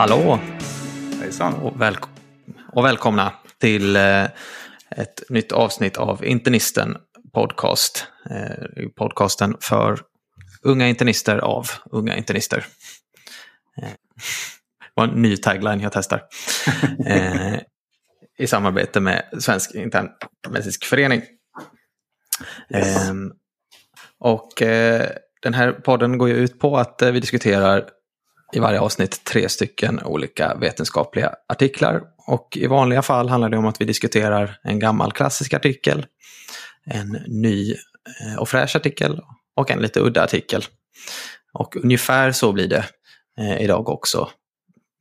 Hallå Hejsan. och, välk- och välkomna till eh, ett nytt avsnitt av Internisten podcast. Eh, podcasten för unga internister av unga internister. Eh, det var en ny tagline jag testar. Eh, I samarbete med Svensk internmedicinsk förening. Eh, och eh, den här podden går ju ut på att eh, vi diskuterar i varje avsnitt tre stycken olika vetenskapliga artiklar. Och i vanliga fall handlar det om att vi diskuterar en gammal klassisk artikel, en ny eh, och fräsch artikel och en lite udda artikel. Och ungefär så blir det eh, idag också.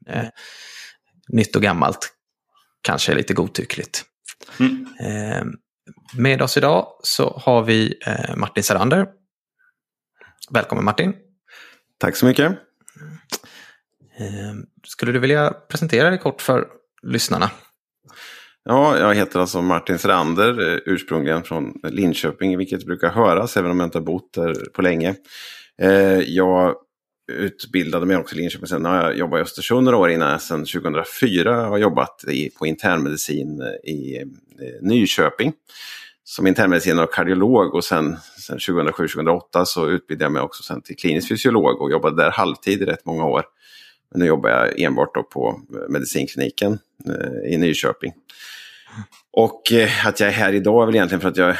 Eh, nytt och gammalt kanske lite godtyckligt. Mm. Med oss idag så har vi Martin Serander. Välkommen Martin. Tack så mycket. Ehm, skulle du vilja presentera dig kort för lyssnarna? Ja, jag heter alltså Martin Serander, eh, ursprungligen från Linköping, vilket brukar höras även om jag inte har bott där på länge. Ehm, jag utbildade mig också i Linköping, sen har jag jobbat i Östersund några år innan jag sedan 2004 har jobbat i, på internmedicin eh, i eh, Nyköping. Som internmedicinare och kardiolog och sen, sen 2007-2008 så utbildade jag mig också sen till klinisk fysiolog och jobbade där halvtid i rätt många år. Nu jobbar jag enbart då på eh, medicinkliniken eh, i Nyköping. Och eh, att jag är här idag är väl egentligen för att jag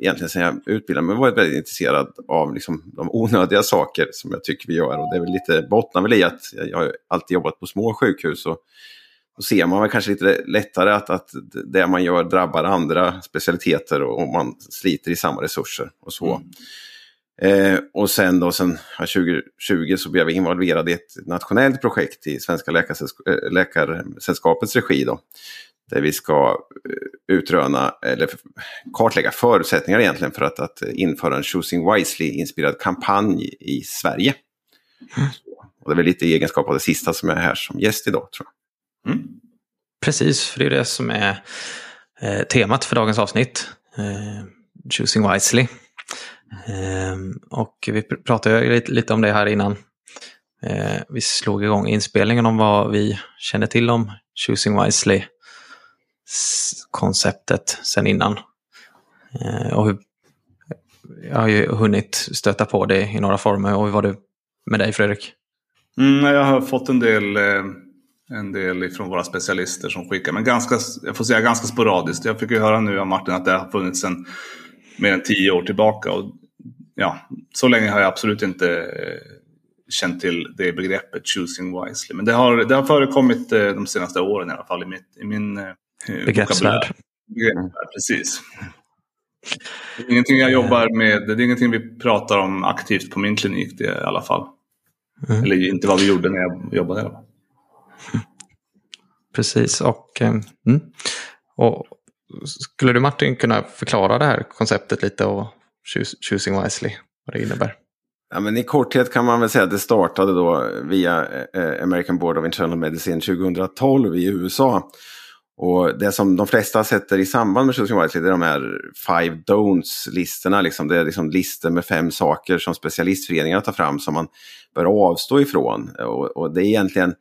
egentligen sen jag utbildade mig varit väldigt intresserad av liksom, de onödiga saker som jag tycker vi gör. Och det är väl lite, bottnar väl i att jag har alltid jobbat på små sjukhus. Och då ser man väl kanske lite lättare att, att det man gör drabbar andra specialiteter och, och man sliter i samma resurser och så. Mm. Eh, och sen då, sen ja, 2020 så blev jag involverad i ett nationellt projekt i Svenska Läkarsällsk- eh, Läkarsällskapets regi då. Där vi ska eh, utröna, eller kartlägga förutsättningar egentligen för att, att införa en Choosing Wisely-inspirerad kampanj i Sverige. Och det är väl lite i egenskap av det sista som jag är här som gäst idag tror jag. Mm. Precis, för det är det som är eh, temat för dagens avsnitt. Eh, Choosing Wisely. Ehm, och vi pratade lite, lite om det här innan. Ehm, vi slog igång inspelningen om vad vi känner till om Choosing Wisely-konceptet sen innan. Ehm, och hur, jag har ju hunnit stöta på det i några former. Och hur var det med dig Fredrik? Mm, jag har fått en del, eh, en del från våra specialister som skickar, men ganska, jag får säga ganska sporadiskt. Jag fick ju höra nu av Martin att det har funnits en mer än tio år tillbaka. Och, ja, så länge har jag absolut inte eh, känt till det begreppet choosing wisely. Men det har, det har förekommit eh, de senaste åren i alla fall i, mitt, i min eh, Begreppsvärld. precis. Det är ingenting jag jobbar med, det är ingenting vi pratar om aktivt på min klinik det i alla fall. Mm. Eller inte vad vi gjorde när jag jobbade. Precis, och, mm. och skulle du Martin kunna förklara det här konceptet lite och choosing wisely, vad det innebär? Ja, men I korthet kan man väl säga att det startade då via eh, American Board of Internal Medicine 2012 i USA. Och det som de flesta sätter i samband med Choosing Wisely är de här five don'ts-listorna. Liksom. Det är liksom listor med fem saker som specialistföreningar tar fram som man bör avstå ifrån. Och, och det är egentligen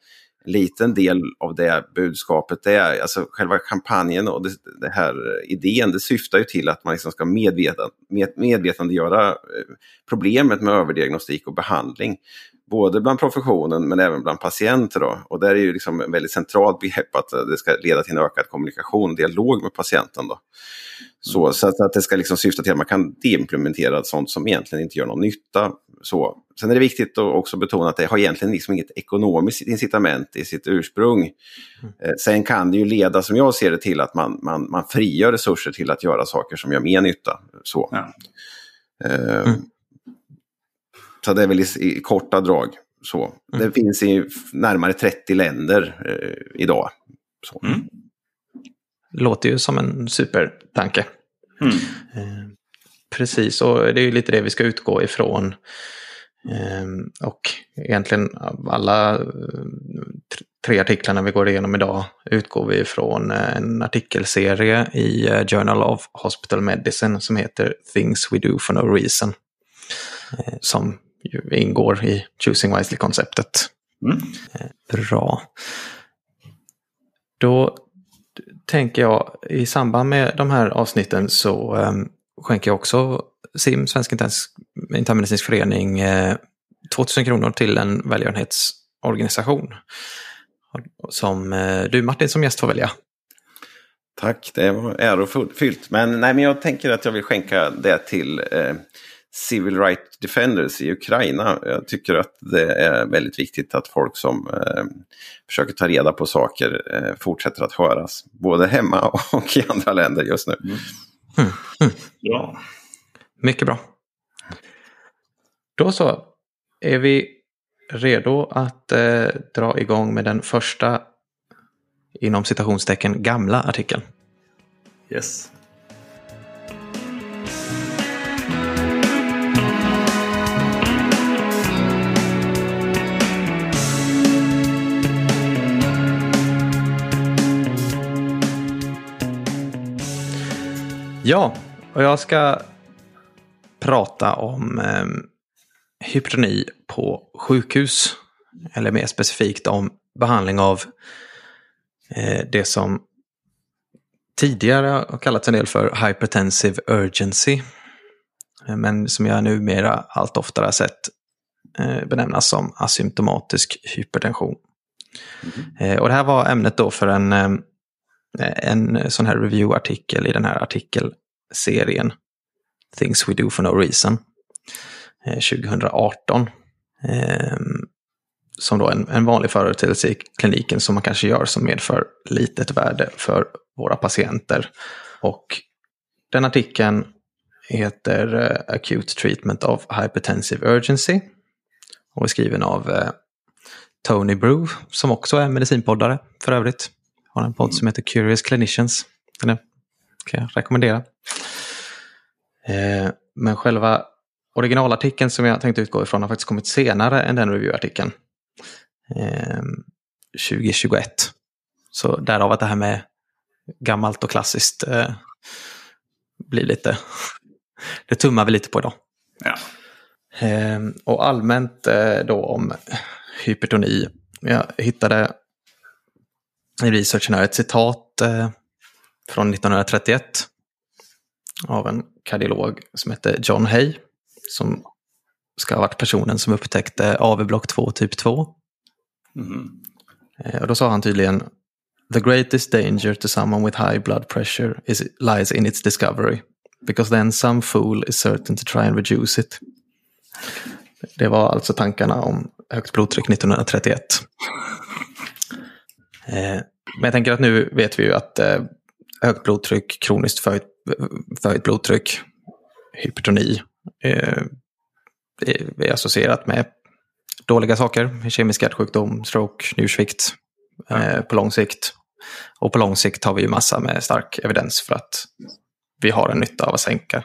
liten del av det budskapet. Det är, alltså själva kampanjen och det, det här idén, det syftar ju till att man liksom ska med, medvetandegöra eh, problemet med överdiagnostik och behandling. Både bland professionen men även bland patienter. Då. Och där är ju liksom en väldigt centralt begrepp att det ska leda till en ökad kommunikation och dialog med patienten. Då. Så, så att, att det ska liksom syfta till att man kan deimplementera sånt som egentligen inte gör någon nytta. Så. Sen är det viktigt att också betona att det har egentligen liksom inget ekonomiskt incitament i sitt ursprung. Eh, Sen kan det ju leda, som jag ser det, till att man, man, man frigör resurser till att göra saker som gör mer nytta. Så. Ja. Eh, Mm. Så det är väl i, i korta drag så. Det finns i närmare 30 länder eh, idag. Så. Mm. Låter ju som en supertanke. Mm. Eh, precis, och det är ju lite det vi ska utgå ifrån. Eh, och egentligen alla eh, tr- tre artiklarna vi går igenom idag utgår vi ifrån eh, en artikelserie i eh, Journal of Hospital Medicine som heter Things We Do For No Reason. Eh, som ju ingår i Choosing Wisely-konceptet. Mm. Bra. Då tänker jag i samband med de här avsnitten så um, skänker jag också SIM, Svensk Internmedicinsk Förening, eh, 2000 kronor till en välgörenhetsorganisation. Som eh, du Martin som gäst får välja. Tack, det var ärofyllt. Men, nej, men jag tänker att jag vill skänka det till eh, Civil Rights Defenders i Ukraina. Jag tycker att det är väldigt viktigt att folk som eh, försöker ta reda på saker eh, fortsätter att höras. Både hemma och i andra länder just nu. Mm. Mm. Mm. Bra. Mycket bra. Då så. Är vi redo att eh, dra igång med den första inom citationstecken gamla artikeln? Yes. Ja, och jag ska prata om eh, hypertoni på sjukhus. Eller mer specifikt om behandling av eh, det som tidigare har kallats en del för hypertensive urgency. Eh, men som jag numera allt oftare har sett eh, benämnas som asymptomatisk hypertension. Mm. Och det här var ämnet då för en, Eh, en sån här review-artikel i den här artikelserien Things We Do For No Reason eh, 2018. Ehm, som då en, en vanlig företeelse i kliniken som man kanske gör som medför litet värde för våra patienter. Och den artikeln heter eh, Acute Treatment of Hypertensive Urgency och är skriven av Tony Brew som också är medicinpoddare för övrigt. Har en podd som heter Curious Clinicians. Den kan jag rekommendera. Eh, men själva originalartikeln som jag tänkte utgå ifrån har faktiskt kommit senare än den reviewartikeln. 2021. Ehm, Så därav att det här med gammalt och klassiskt eh, blir lite... det tummar vi lite på idag. Ja. Ehm, och allmänt eh, då om hypertoni. Jag hittade i researchen här ett citat eh, från 1931 av en kardiolog som hette John Hay. Som ska ha varit personen som upptäckte AV-block 2 typ 2. Mm. Och då sa han tydligen The greatest danger to someone with high blood pressure is, lies in its discovery. Because then some fool is certain to try and reduce it. Det var alltså tankarna om högt blodtryck 1931. Eh, men jag tänker att nu vet vi ju att eh, högt blodtryck, kroniskt förhöjt, förhöjt blodtryck, hypertoni är associerat med dåliga saker. Kemisk hjärtsjukdom, stroke, njursvikt ja. eh, på lång sikt. Och på lång sikt har vi ju massa med stark evidens för att vi har en nytta av att sänka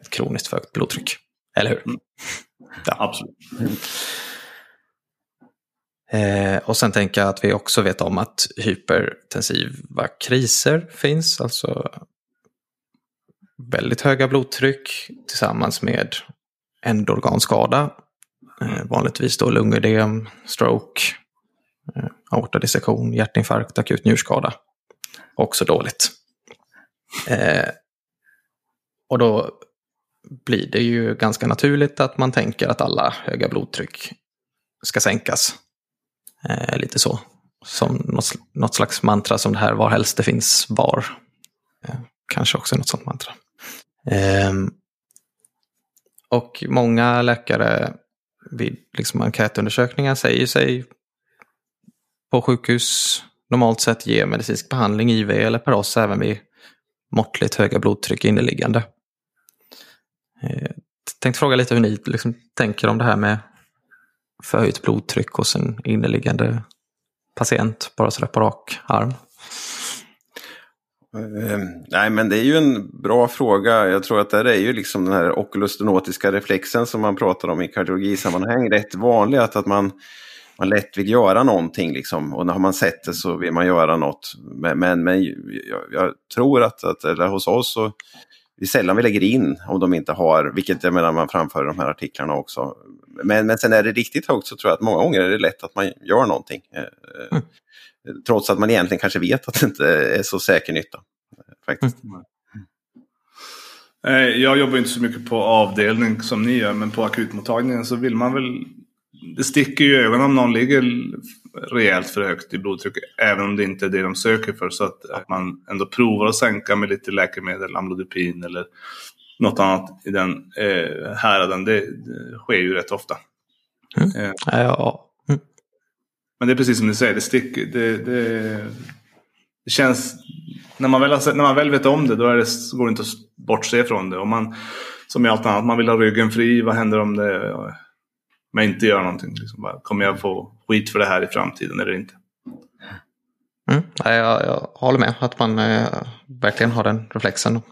ett kroniskt för högt blodtryck. Eller hur? Mm. Ja. Absolut. Eh, och sen tänker jag att vi också vet om att hypertensiva kriser finns. Alltså väldigt höga blodtryck tillsammans med ändorganskada Eh, vanligtvis då lungödem, stroke, eh, aortadissektion, hjärtinfarkt, akut njurskada. Också dåligt. Eh, och då blir det ju ganska naturligt att man tänker att alla höga blodtryck ska sänkas. Eh, lite så. Som något, något, slags mantra som det här var helst det finns var. Eh, kanske också något sånt mantra. Eh, och många läkare vid liksom enkätundersökningar säger sig på sjukhus normalt sett ge medicinsk behandling, IV eller paros även vid måttligt höga blodtryck inneliggande. Eh, tänkte fråga lite hur ni liksom tänker om det här med förhöjt blodtryck hos en inneliggande patient, bara sådär på rak arm. Uh, nej, men det är ju en bra fråga. Jag tror att det är ju liksom den här okulostenotiska reflexen som man pratar om i kardiologisammanhang rätt vanlig. Att, att man, man lätt vill göra någonting liksom. Och när man sett det så vill man göra något. Men, men, men jag, jag, tror att, att eller hos oss så det är sällan vi lägger in om de inte har, vilket jag menar man framför i de här artiklarna också. Men, men sen är det riktigt högt så tror jag att många gånger är det lätt att man gör någonting. Eh, mm. Trots att man egentligen kanske vet att det inte är så säker nytta. Faktiskt. Mm. Jag jobbar inte så mycket på avdelning som ni gör, men på akutmottagningen så vill man väl... Det sticker ju i ögonen om någon ligger rejält för högt i blodtryck, även om det inte är det de söker för. Så att, att man ändå provar att sänka med lite läkemedel, amlodipin eller något annat i den eh, häraden, det, det sker ju rätt ofta. Mm. Eh. Ja. Mm. Men det är precis som ni säger, det sticker. Det, det, det känns... När man, väl har, när man väl vet om det, då är det, går det inte att bortse från det. Och man, som i allt annat, man vill ha ryggen fri. Vad händer om det men inte gör någonting. Liksom bara, kommer jag få skit för det här i framtiden eller inte? Mm, jag, jag håller med att man eh, verkligen har den reflexen.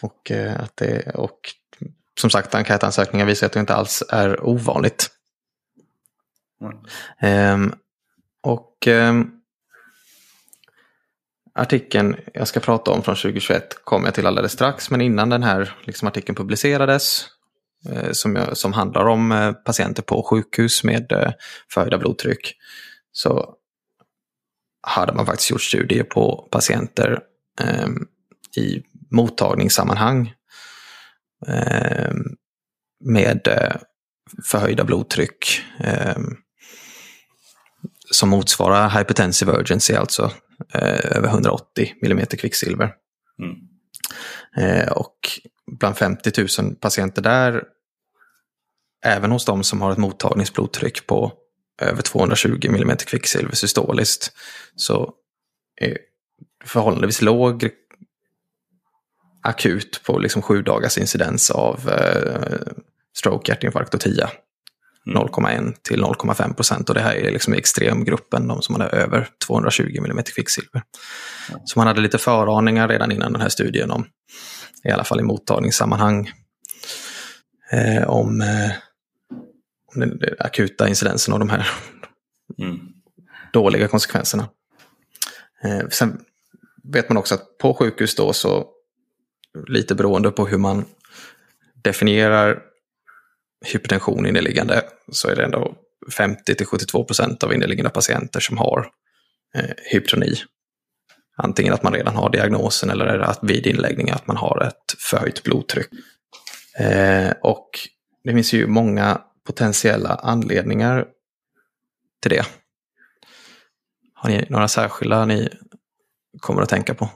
Och, eh, att det, och som sagt, enkätansökningar visar att det inte alls är ovanligt. Mm. Um, och um, artikeln jag ska prata om från 2021 kommer jag till alldeles strax, men innan den här liksom, artikeln publicerades Eh, Eh, som, som handlar om eh, patienter på sjukhus med eh, förhöjda blodtryck så hade man faktiskt gjort studier på patienter eh, i mottagningssammanhang ehm, eh, med förhöjda blodtryck eh, som motsvarar hypertensive urgency, alltså över 180 mm kvicksilver. Mm. Eh, och bland 50 000 patienter där, även hos de som har ett mottagningsblodtryck på över 220 mm kvicksilver systoliskt, så är förhållandevis låg akut på liksom sju dagars incidens av eh, stroke, hjärtinfarkt och TIA. 0,1 mm. till 0,5 procent och det här är liksom extremgruppen, de som hade över 220 mm kvicksilver. Så man hade lite föraningar redan innan den här studien om i alla fall i mottagningssammanhang, eh, om, eh, om den akuta incidensen av de här mm. dåliga konsekvenserna. Eh, sen vet man också att på sjukhus då så, lite beroende på hur man definierar hypertension inneliggande, så är det ändå 50-72 procent av inneliggande patienter som har eh, hypertoni. Antingen att man redan har diagnosen eller att vid inläggning att man har ett förhöjt blodtryck. Eh, och det finns ju många potentiella anledningar till det. Har ni några särskilda ni kommer att tänka på?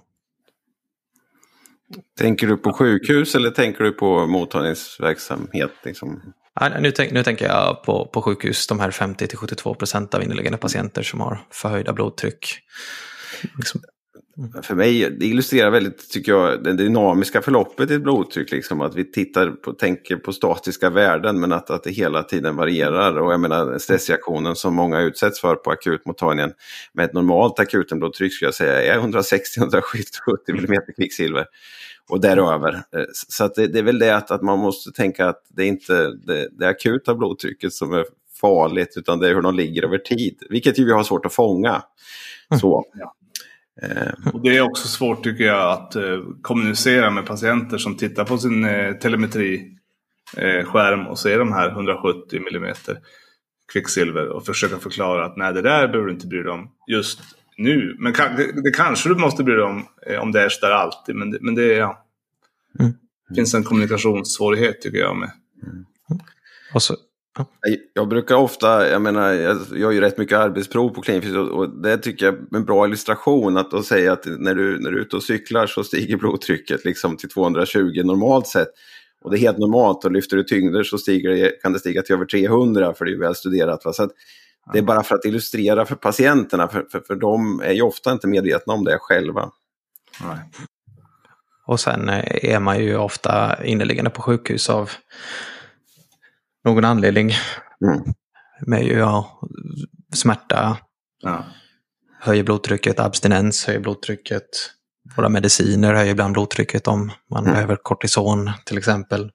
Tänker du på sjukhus eller tänker du på mottagningsverksamhet? Liksom? Ja, nu, tänk, nu tänker jag på, på sjukhus, de här 50-72 procent av inneliggande patienter som har förhöjda blodtryck. Liksom, för mig, det illustrerar väldigt, tycker jag, det dynamiska förloppet i ett blodtryck. Liksom, att vi tittar på, tänker på statiska värden men att, att det hela tiden varierar. Och jag menar stressreaktionen som många utsätts för på akutmottagningen med ett normalt akutenblodtryck skulle jag säga är 160-170 mm kvicksilver och däröver. Eh, så det, det, är väl det att, att man måste tänka att det är inte det, det akuta blodtrycket som är farligt utan det är hur de ligger över tid. Vilket ju vi har svårt att fånga. Så. Ja. Och det är också svårt tycker jag att eh, kommunicera med patienter som tittar på sin eh, telemetriskärm eh, och ser de här 170 mm kvicksilver och försöka förklara att nej det där behöver du inte bry dig om just nu. Men det, kanske du måste bry dig om om det är så där alltid. Men det, men det ja. Mm. finns en kommunikationssvårighet tycker jag med. Mm. Och så Ja. Jag brukar ofta, jag menar, jag gör ju rätt mycket arbetsprov på klinikfysik och det tycker jag är en bra illustration att då säga att när du, när du är ute och cyklar så stiger blodtrycket liksom till 220 normalt sett. Och det är helt normalt och lyfter du tyngder så stiger det, kan det stiga till över 300 för det är väl studerat. Va? Så det är bara för att illustrera för patienterna, för, för, för de är ju ofta inte medvetna om det själva. Nej. Och sen är man ju ofta inneliggande på sjukhus av någon anledning. Mm. Med ja, smärta, ja. höjer blodtrycket, abstinens höjer blodtrycket. Våra mediciner höjer ibland blodtrycket om man mm. behöver kortison till exempel.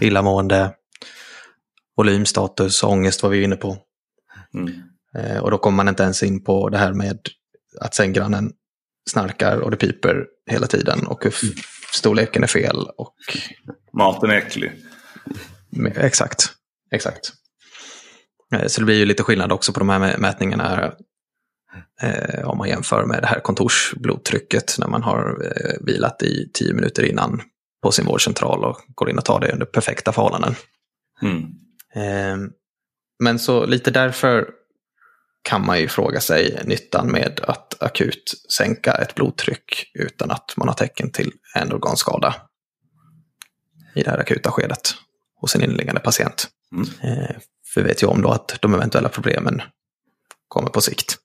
Illamående, volymstatus, ångest var vi inne på. Mm. Eh, och då kommer man inte ens in på det här med att sänggrannen snarkar och det piper hela tiden och hur storleken är fel och... Maten är äcklig. Exakt, exakt. Eh, så det blir ju lite skillnad också på de här mätningarna eh, om man jämför med det här kontorsblodtrycket när man har eh, vilat i tio minuter innan på sin vårdcentral och går in och tar det under perfekta förhållanden. Mm. Eh, men så lite därför kan man ju fråga sig nyttan med att akut sänka ett blodtryck utan att man har tecken till en organskada i det här akuta skedet hos en inneliggande patient. Mm. Eh, för vi vet ju om då att de eventuella problemen kommer på sikt.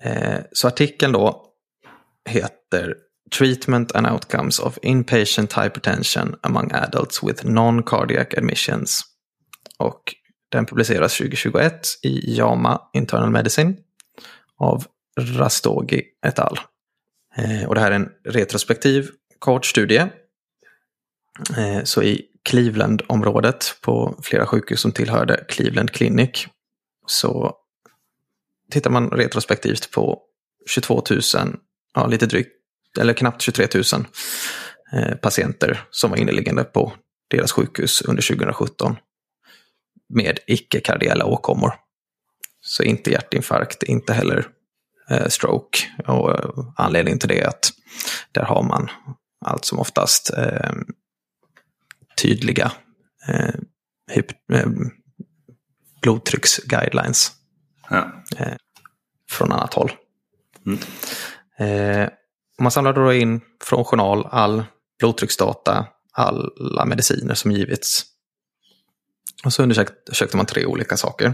Eh, så artikeln då heter Treatment and Outcomes of Inpatient Hypertension Among Adults with Non-Cardiac Admissions. Och den publiceras 2021 i JAMA Internal Medicine av Rastogi et al. Eh, och det här är en retrospektiv kort studie. Eh, så i Cleveland-området på flera sjukhus som tillhörde Cleveland Clinic så tittar man retrospektivt på 22 000, ja lite drygt, eller knappt 23 000 eh, patienter som var inneliggande på deras sjukhus under 2017 med icke-kardiella åkommor. Så inte hjärtinfarkt, inte heller eh, stroke. Och eh, anledningen till det är att där har man allt som oftast eh, tydliga eh, eh, blodtrycksguidelines Ja. eh, från annat håll. Mm. Eh, man samlade då in från journal all blodtrycksdata, alla mediciner som givits. Och så undersökte man tre olika saker.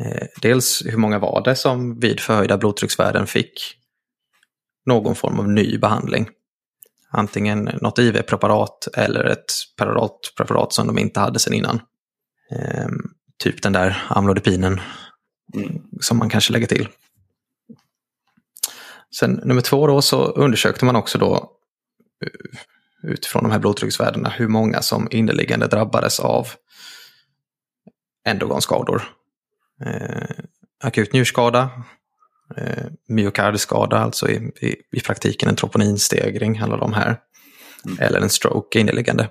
Eh, dels hur många var det som vid förhöjda blodtrycksvärden fick någon form av ny behandling. Antingen något IV-preparat eller ett preparat som de inte hade sedan innan. Ehm, typ den där amlodipinen Mm. som man kanske lägger till. Sen nummer två då så undersökte man också då eh, utifrån de här blodtrycksvärdena hur många som inneliggande drabbades av endogonskador. Eh, akut njurskada, eh, myokardskada, alltså i, i, i praktiken en troponinstegring, alla de här. Mm. Eller en stroke inneliggande.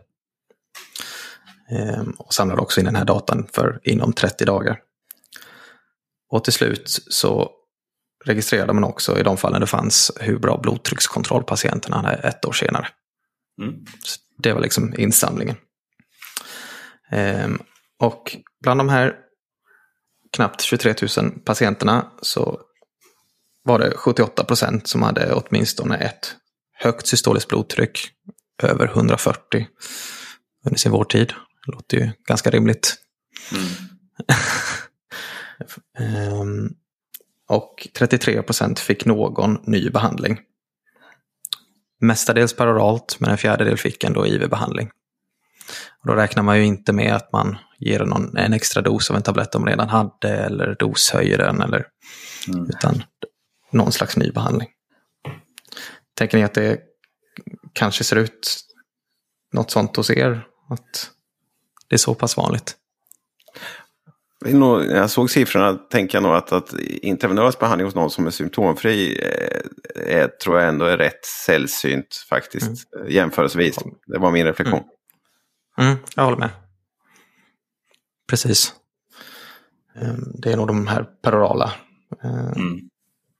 Eh, och samlade också in den här datan för inom 30 dagar. Och till slut så registrerade man också i de fallen det fanns hur bra blodtryckskontroll patienterna hade ett år senare. Mm. Det var liksom insamlingen. Ehm, och bland de här knappt 23 000 patienterna så var det 78 procent som hade åtminstone ett högt systoliskt blodtryck över 140 under sin vårdtid. Det låter ju ganska rimligt. Mm. Ehm, och 33 procent fick någon ny behandling. Mestadels paroralt, men en fjärdedel fick ändå IV-behandling. Då räknar man ju inte med att man ger någon, en extra dos av en tablett de redan hade eller doshöjer den, eller, Mm. utan någon slags ny behandling. Tänker ni att det kanske ser ut något sånt hos er? Att det är så pass vanligt? När jag såg siffrorna tänker jag nog att, att intravenös behandling hos någon som är symptomfri eh, är, tror jag ändå är rätt sällsynt faktiskt. eh, Jämförelsevis. Det var min reflektion. Mm, jag håller med. Precis. Ehm, Det är nog de här perorala eh, Mm.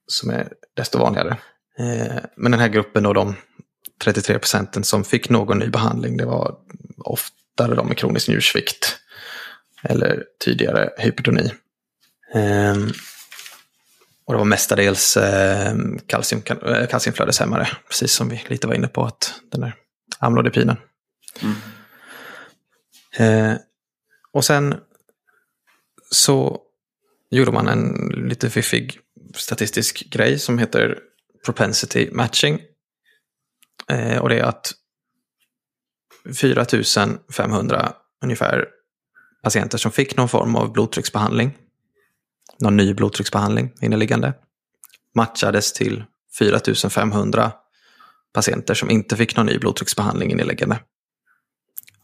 Som är desto vanligare. Eh, Men den här gruppen och de 33 procenten som fick någon ny behandling, det var oftare de med kronisk njursvikt eller tidigare hypertoni. Ehm, Och det var mestadels eh, kalcium, eh, kalciumflödeshämmare, precis som vi lite var inne på, att den där amlodipinen. Mm. Eh, och sen så gjorde man en lite fiffig statistisk grej som heter propensity matching. Eh, och det är att 4500 ungefär patienter som fick någon form av blodtrycksbehandling, någon ny blodtrycksbehandling inneliggande, matchades till 4500 patienter som inte fick någon ny blodtrycksbehandling inneliggande.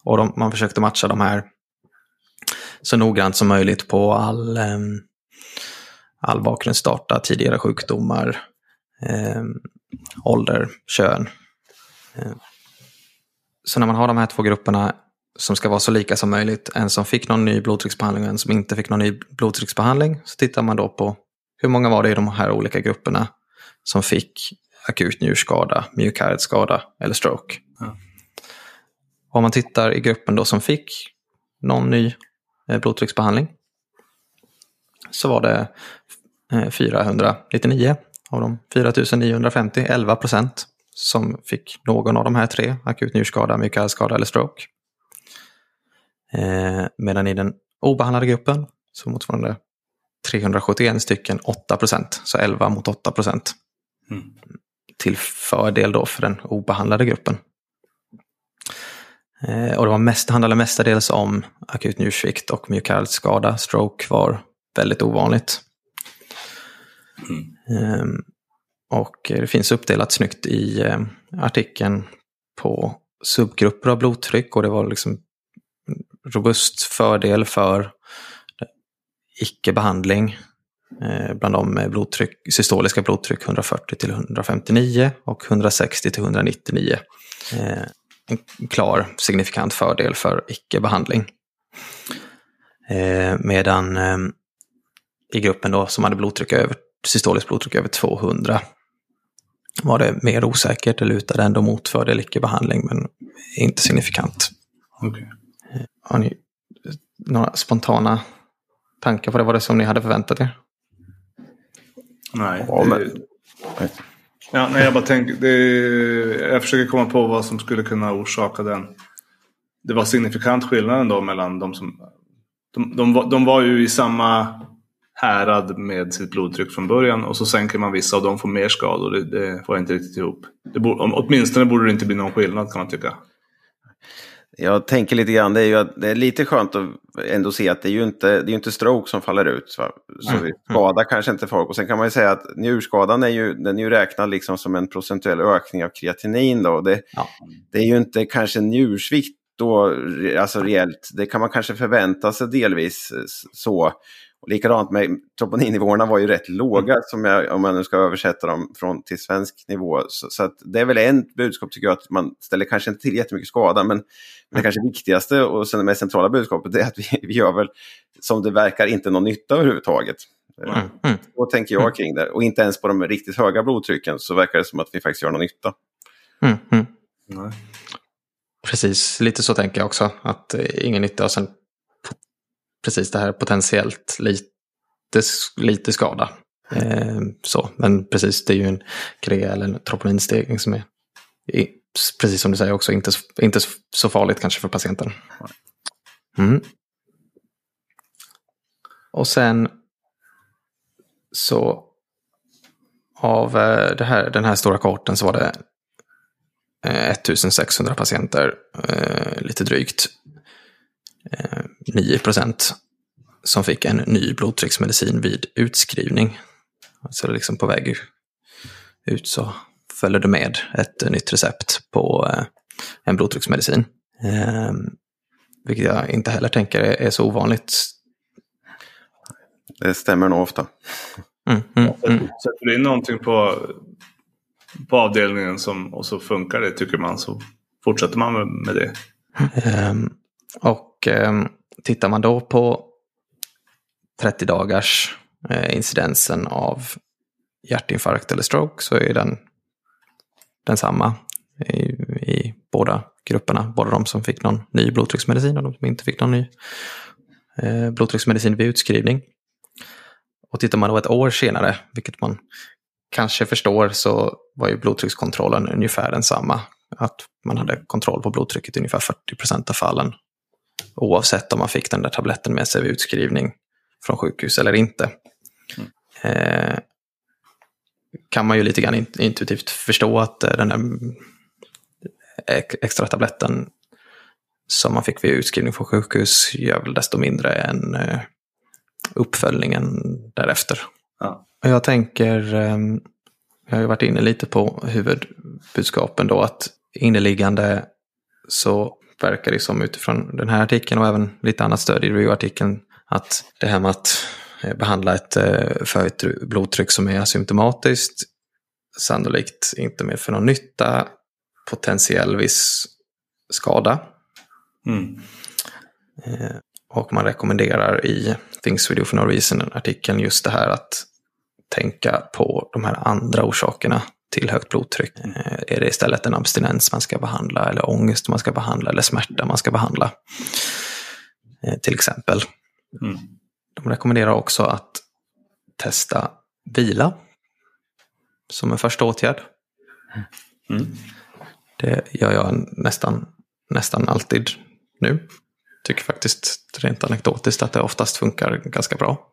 Och de, man försökte matcha de här så noggrant som möjligt på all, eh, all bakgrundsdata, tidigare sjukdomar, eh, ålder, kön, Så när man har de här två grupperna som ska vara så lika som möjligt, en som fick någon ny blodtrycksbehandling och en som inte fick någon ny blodtrycksbehandling, så tittar man då på hur många var det i de här olika grupperna som fick akut njurskada, mjukhardsskada eller stroke. Ja. Om man tittar i gruppen då som fick någon ny eh, blodtrycksbehandling så var det 499 eh, av de 4950, 11 procent, som fick någon av de här tre, akut njurskada, mjukhardsskada eller stroke. Eh, medan i den obehandlade gruppen så motsvarande 371 stycken 8 procent, så 11 mot 8 procent. Mm. Till fördel då för den obehandlade gruppen. Eh, och det var mest, handlade mestadels om akut njursvikt och myokardskada. Stroke var väldigt ovanligt. Mm. Eh, och det finns uppdelat snyggt i eh, artikeln på subgrupper av blodtryck och det var liksom robust fördel för icke-behandling eh, bland dem med blodtryck, systoliska blodtryck 140 till 159 och 160 till 199. Eh, en klar signifikant fördel för icke-behandling. Eh, medan i gruppen då som hade blodtryck över, systoliskt blodtryck över 200 var det mer osäkert, det lutade ändå mot fördel icke-behandling men inte signifikant. Okay. Har ni några spontana tankar på det? Var det som ni hade förväntat er? Nej. Ja, men... Ja, nej, jag bara tänker, det, jag försöker komma på vad som skulle kunna orsaka den. Det var signifikant skillnad ändå mellan de som... De, de, var, de var ju i samma härad med sitt blodtryck från början och så sänker man vissa och de får mer skador. Det, det får inte riktigt ihop. Det borde, åtminstone borde det inte bli någon skillnad kan man tycka. Jag tänker lite grann, det är ju det är lite skönt att ändå se att det är ju inte, det är inte stroke som faller ut. Va? Så mm. vi skadar kanske inte folk. Och sen kan man ju säga att njurskadan är ju, den är ju räknad liksom som en procentuell ökning av kreatinin. Då. Det, ja. det är ju inte kanske njursvikt då, alltså reellt. Det kan man kanske förvänta sig delvis så. Likadant med troponinnivåerna var ju rätt låga mm. som jag, om man nu ska översätta dem från, till svensk nivå. Så, så det är väl en budskap tycker jag att man ställer kanske inte till jättemycket skada men det kanske viktigaste och sen det mest centrala budskapet är att vi, vi gör väl som det verkar inte någon nytta överhuvudtaget. Mm. Mm. Så tänker jag kring det. Och inte ens på de riktigt höga blodtrycken så verkar det som att vi faktiskt gör någon nytta. Mm. Mm. Precis, lite så tänker jag också. Att eh, ingen nytta och sen precis det här potentiellt lite, lite skada. Eh, så, men precis, det är ju en krea eller en troponinstegring som är precis som du säger också, inte, inte så farligt kanske för patienten. Mm. Och sen så av eh, det här, den här stora korten så var det eh, 1600 patienter, eh, lite drygt 9 procent som fick en ny blodtrycksmedicin vid utskrivning. Så det är liksom på väg ut så följde det med ett nytt recept på eh, en blodtrycksmedicin. Ehm, vilket jag inte heller tänker är så ovanligt. Det stämmer nog ofta. Mm, mm, mm. Sätter du in någonting på, på avdelningen som, och så funkar det tycker man så fortsätter man med det. Um, och um, tittar man då på 30 dagars eh, incidensen av hjärtinfarkt eller stroke så är den densamma i, i båda grupperna. Både de som fick någon ny blodtrycksmedicin och de som inte fick någon ny eh, blodtrycksmedicin vid utskrivning. Och tittar man då ett år senare, vilket man kanske förstår, så var ju blodtryckskontrollen ungefär densamma. Att man hade kontroll på blodtrycket i ungefär 40 procent av fallen. Oavsett om man fick den där tabletten med sig vid utskrivning från sjukhus eller inte. Mm. Eh, kan man ju lite grann intuitivt förstå att eh, den där extra tabletten som man fick vid utskrivning från sjukhus gör väl desto mindre än eh, uppföljningen därefter. Ja. Jag tänker, ehm, jag har ju varit inne lite på huvudbudskapen då, att inneliggande så verkar det som utifrån den här artikeln och även lite annat stöd i reviewartikeln att det här med att Eh, behandla ett eh, förhöjt blodtryck som är asymptomatiskt. Sannolikt inte medför någon nytta. potentiell viss skada. Mm. Eh, och man rekommenderar i Things We Do For No Reason-artikeln just det här att tänka på de här andra orsakerna till högt blodtryck. Eh, Är det istället en abstinens man ska behandla, eller ångest man ska behandla, eller smärta man ska behandla? Eh, Till exempel. Mm. De rekommenderar också att testa vila som en första åtgärd. Mm. Det gör jag nästan, nästan alltid nu. Tycker faktiskt rent anekdotiskt att det oftast funkar ganska bra.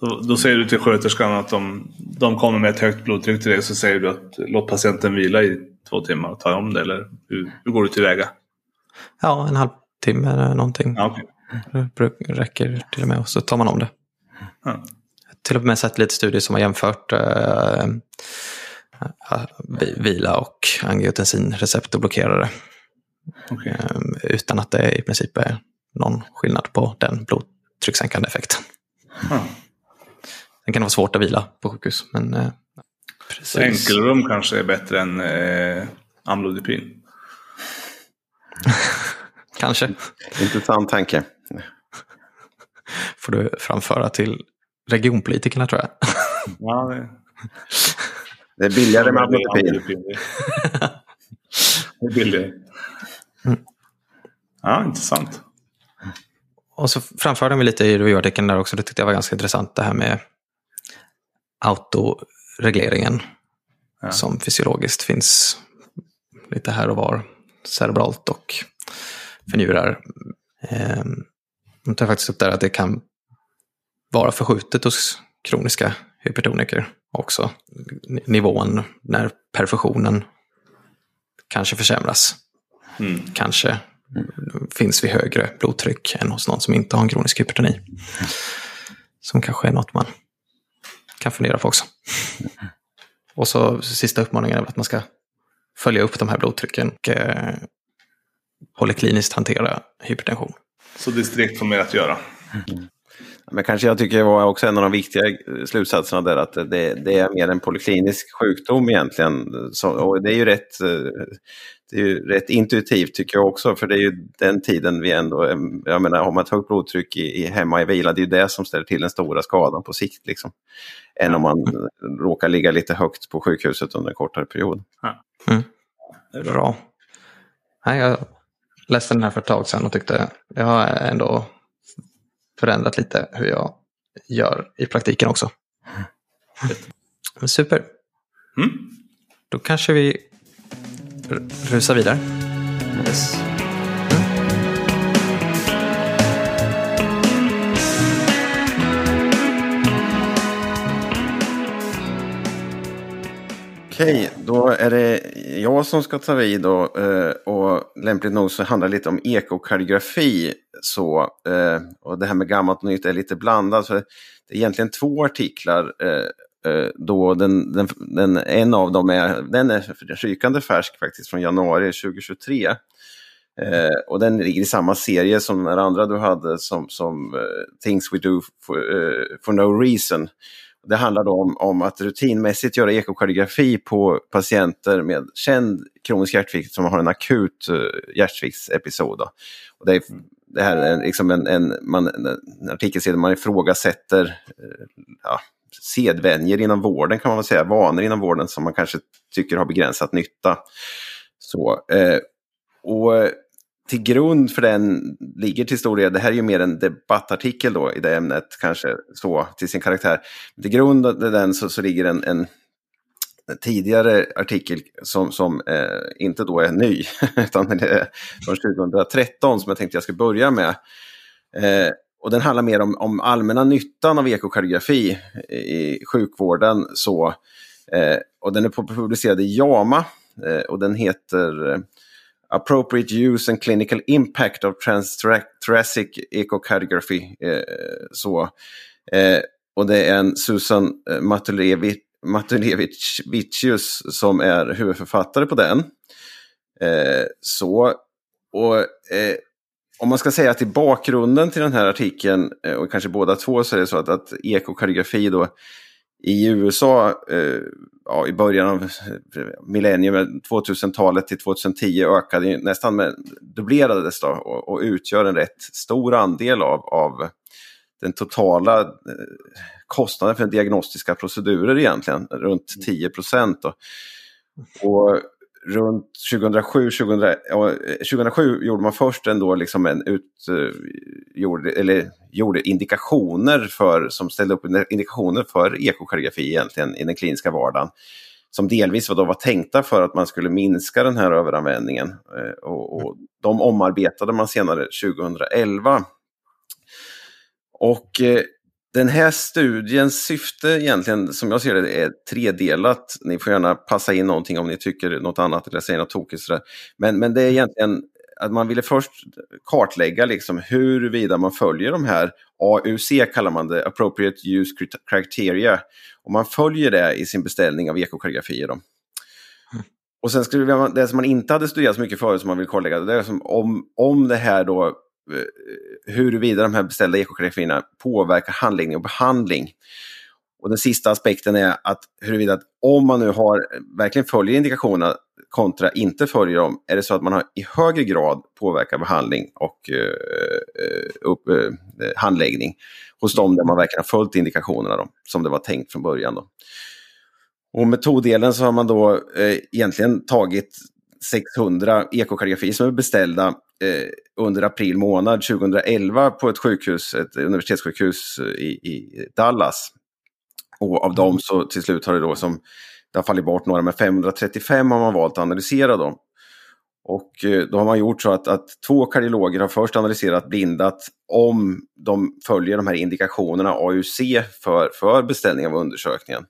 Så då säger du till sköterskan att de, de kommer med ett högt blodtryck till dig. Så säger du att låt patienten vila i två timmar och ta om det. Eller hur, hur går du tillväga? Ja, en halvtimme eller någonting. Ja, okej. Det räcker till och med och så tar man om det. Ja. Till och med sett lite studier som har jämfört eh, eh, vi- vila och angiotensinreceptorblockerare. Okej. Eh, utan att det i princip är någon skillnad på den blodtryckssänkande effekten. Ja. Det kan vara svårt att vila på sjukhus. Men, eh, enkelrum kanske är bättre än eh, amlodipin. Kanske Intressant tanke. får du framföra till regionpolitikerna tror jag. Ja, det, Det är billigare med amlodipin. Det är billigare. Ja, intressant. Och så framförde de lite i revyartikeln där också, det tyckte jag var ganska intressant, det här med autoregleringen Ja. som fysiologiskt finns lite här och var, cerebralt och för njurar. Eh, de tar faktiskt upp där att det kan vara förskjutet hos kroniska hypertoniker också. Nivån när perfusionen kanske försämras Mm. kanske finns vid högre blodtryck än hos någon som inte har en kronisk hypertoni. Som kanske är något man kan fundera på också. Och så sista uppmaningen är att man ska följa upp de här blodtrycken och eh, polykliniskt hantera hypertension. Så distrikt får mer att göra. Men kanske jag tycker det var också en av de viktiga eh, slutsatserna där att det, det är mer en polyklinisk sjukdom egentligen. Så, och det är ju rätt, eh, det är ju rätt intuitivt tycker jag också, för det är ju den tiden vi ändå, jag menar har man ett högt blodtryck i, i hemma i vila, det är ju det som ställer till den stora skadan på sikt. Liksom. Än om man råkar ligga lite högt på sjukhuset under en kortare period. Bra. Nej, jag läste den här för ett tag sedan och tyckte jag har ändå förändrat lite hur jag gör i praktiken också. Super. Mm. Då kanske vi rusar vidare. Yes. Okej, då är det jag som ska ta vid då. Eh, och lämpligt nog så handlar det lite om ekokardiografi. Så, eh, och det här med gammalt och nytt är lite blandat. Så det är egentligen två artiklar. Eh, då den, den, den, en av dem är, den är rykande färsk faktiskt från januari 2023. Eh, och den ligger i samma serie som den andra du hade som, som Things We Do for, for No Reason. Det handlar då om, om att rutinmässigt göra ekokardiografi på patienter med känd kronisk hjärtsvikt som har en akut eh, uh, hjärtsviktsepisod. Och det, är, det här är liksom en, en, man, en artikelserie där man ifrågasätter uh, ja, sedvänjer inom vården kan man väl säga, vanor inom vården som man kanske tycker har begränsat nytta. Så, uh, och till grund för den ligger till stor del, det här är ju mer en debattartikel då i det ämnet kanske så till sin karaktär. Till grund för den så, så ligger en, en tidigare artikel som, som eh, inte då är ny, utan det är från 2013 som jag tänkte jag ska börja med. Eh, och den handlar mer om, om allmänna nyttan av ekokardiografi i sjukvården. Så, eh, och den är publicerad i JAMA eh, och den heter eh, Appropriate Use and Clinical Impact of Transthoracic Echocardiography. Eh, så. Eh, och det är en Susan eh, Matulevich Matulevicius som är huvudförfattare på den. Eh, så, och eh, om man ska säga till bakgrunden till den här artikeln, eh, och kanske båda två, så är det så att, att ekokardiografi då i USA eh, ja, i början av millennium, 2000-talet till 2010 ökade nästan med, dubblerades då och, och, utgör en rätt stor andel av, av den totala eh, kostnaden för diagnostiska procedurer egentligen, runt 10 procent. Och runt 2007, 2000, 2007 gjorde man först ändå liksom en ut, eh, gjorde, eller gjorde indikationer för, som ställde upp indikationer för ekokardigrafi egentligen i den kliniska vardagen. Som delvis var, då var tänkta för att man skulle minska den här överanvändningen. Eh, och, och de omarbetade man senare 2011. Och eh, den här studiens syfte egentligen, som jag ser det, är tredelat. Ni får gärna passa in någonting om ni tycker något annat eller säger något tokigt. Men, men det är egentligen att man ville först kartlägga liksom huruvida man följer de här AUC kallar man det, Appropriate Use Criteria. Och man följer det i sin beställning av ekokartografier. Mm. Och sen skulle man, det som man inte hade studerat så mycket förut som man vill kartlägga, det är som om, om det här då Eh, huruvida de här beställda ekografierna påverkar handläggning och behandling. Och den sista aspekten är att huruvida att om man nu har, verkligen följer indikationerna kontra inte följer dem, är det så att man har i högre grad påverkar behandling och uh, upp, uh, handläggning hos dem där man verkligen har följt indikationerna då, som det var tänkt från början. Då. Och metoddelen så har man då eh, egentligen tagit 600 ekokardiografier som är beställda under april månad 2011 på ett sjukhus, ett universitetssjukhus i, i Dallas. Och av dem mm. så till slut har det då som det har fallit bort några, men 535 har man valt att analysera dem. Och eh, då har man gjort så att, att två kardiologer har först analyserat blindat om de följer de här indikationerna AUC för, för beställning av undersökningen.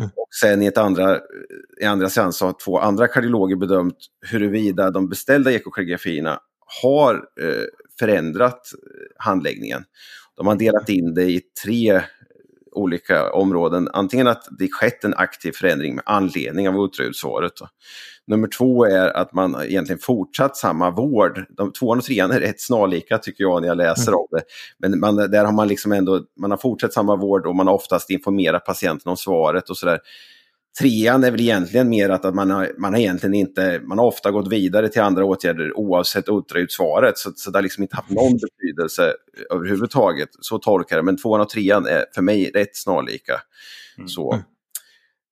Mm. Och sen i, ett andra, i andra seans har två andra kardiologer bedömt huruvida de beställda ekokardiografierna har eh, förändrat eh, handläggningen. De har delat in det i tre olika områden. Antingen att det skett en aktiv förändring med anledning av ultraljudssvaret. Nummer två är att man egentligen fortsatt samma vård. De tvåan och trean är rätt snarlika tycker jag när jag läser mm. om det. Men man, där har man liksom ändå, man har fortsatt samma vård och man har oftast informerat patienten om svaret och sådär. Trean är väl egentligen mer att, att man, har, man har egentligen inte, man har ofta gått vidare till andra åtgärder oavsett ultraljudssvaret. Så, så det har liksom inte haft någon betydelse överhuvudtaget. Så tolkar jag det. Men tvåan och trean är för mig rätt snarlika. Mm. Så.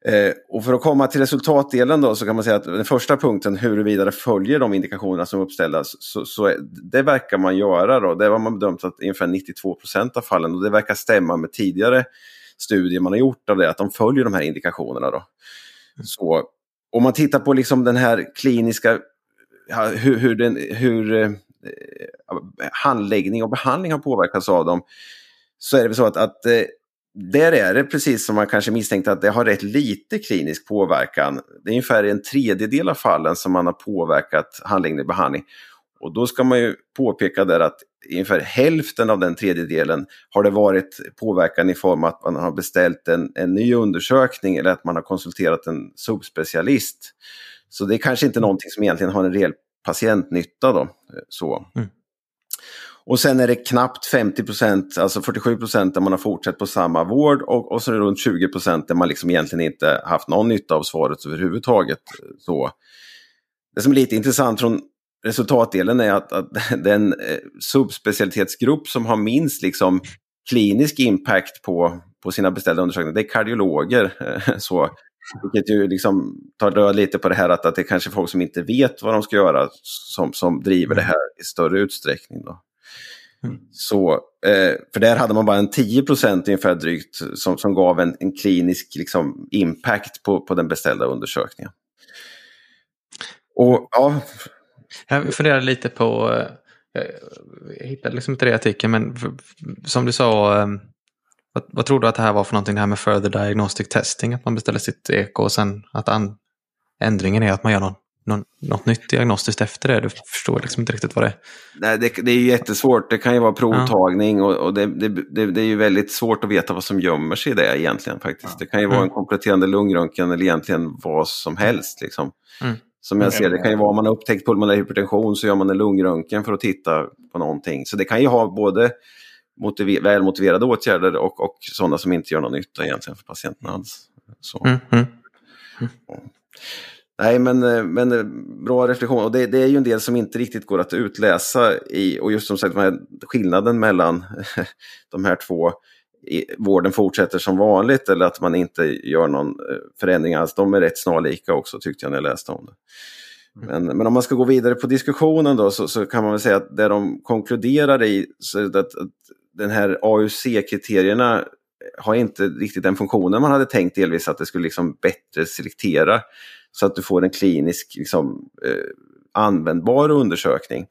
Eh, och för att komma till resultatdelen då så kan man säga att den första punkten huruvida det följer de indikationerna som uppställs, så, så det verkar man göra då. Det har man bedömt att ungefär 92 procent av fallen och det verkar stämma med tidigare studier man har gjort av det, att de följer de här indikationerna. Då. Så, om man tittar på liksom den här kliniska, hur, hur, den, hur eh, handläggning och behandling har påverkats av dem, så är det så att, att eh, där är det precis som man kanske misstänkte att det har rätt lite klinisk påverkan. Det är ungefär en tredjedel av fallen som man har påverkat handläggning och behandling. Och då ska man ju påpeka där att ungefär hälften av den tredjedelen har det varit påverkan i form av att man har beställt en, en ny undersökning eller att man har konsulterat en subspecialist. Så det är kanske inte någonting som egentligen har en reell patientnytta då. Så. Mm. Och sen är det knappt 50 procent, alltså 47 procent där man har fortsatt på samma vård och, och så är det runt 20 procent där man liksom egentligen inte haft någon nytta av svaret överhuvudtaget. Så. Det som är lite intressant från resultatdelen är att, att den eh, subspecialitetsgrupp som har minst liksom, klinisk impact på, på sina beställda undersökningar, det är kardiologer. Så, vilket ju liksom tar död lite på det här att, att det är kanske folk som inte vet vad de ska göra som, som driver det här i större utsträckning. Då. Mm. Så, eh, för där hade man bara en 10 ungefär drygt som, som gav en, en klinisk liksom, impact på, på den beställda undersökningen. Och ja, jag funderar lite på, eh, jag hittade liksom inte det i artikeln, men som du sa, ehm, vad, vad, tror du att det här var för någonting, det här med further diagnostic testing, att man beställer sitt eko och sen att an, ändringen är att man gör någon, någon, något nytt diagnostiskt efter det. Du förstår liksom inte riktigt vad det är. Nej, det, det är ju jättesvårt. Det kan ju vara provtagning ja. och, och det, det, det, är ju väldigt svårt att veta vad som gömmer sig i det egentligen faktiskt. Ja. Det kan ju vara en mm. kompletterande lungröntgen eller egentligen vad som helst. Liksom. Mm. Som jag ser det kan ju vara om man har upptäckt pulmonär hypertension så gör man en lungröntgen för att titta på någonting. Så det kan ju ha både motiver välmotiverade åtgärder och, och sådana som inte gör någon nytta egentligen för patienten alls. Så. Mm, mm. Mm. Nej, men, men eh, bra reflektion. Och det, det, är ju en del som inte riktigt går att utläsa i, och just som sagt skillnaden mellan de här två, vården fortsätter som vanligt eller att man inte gör någon eh, förändring alls. De är rätt snarlika också tyckte jag när jag läste om det. Mm. Men, men om man ska gå vidare på diskussionen då så, så kan man väl säga att det de konkluderar i så att, att den här AUC-kriterierna har inte riktigt den funktionen man hade tänkt delvis att det skulle liksom bättre selektera så att du får en klinisk liksom, eh, användbar undersökning.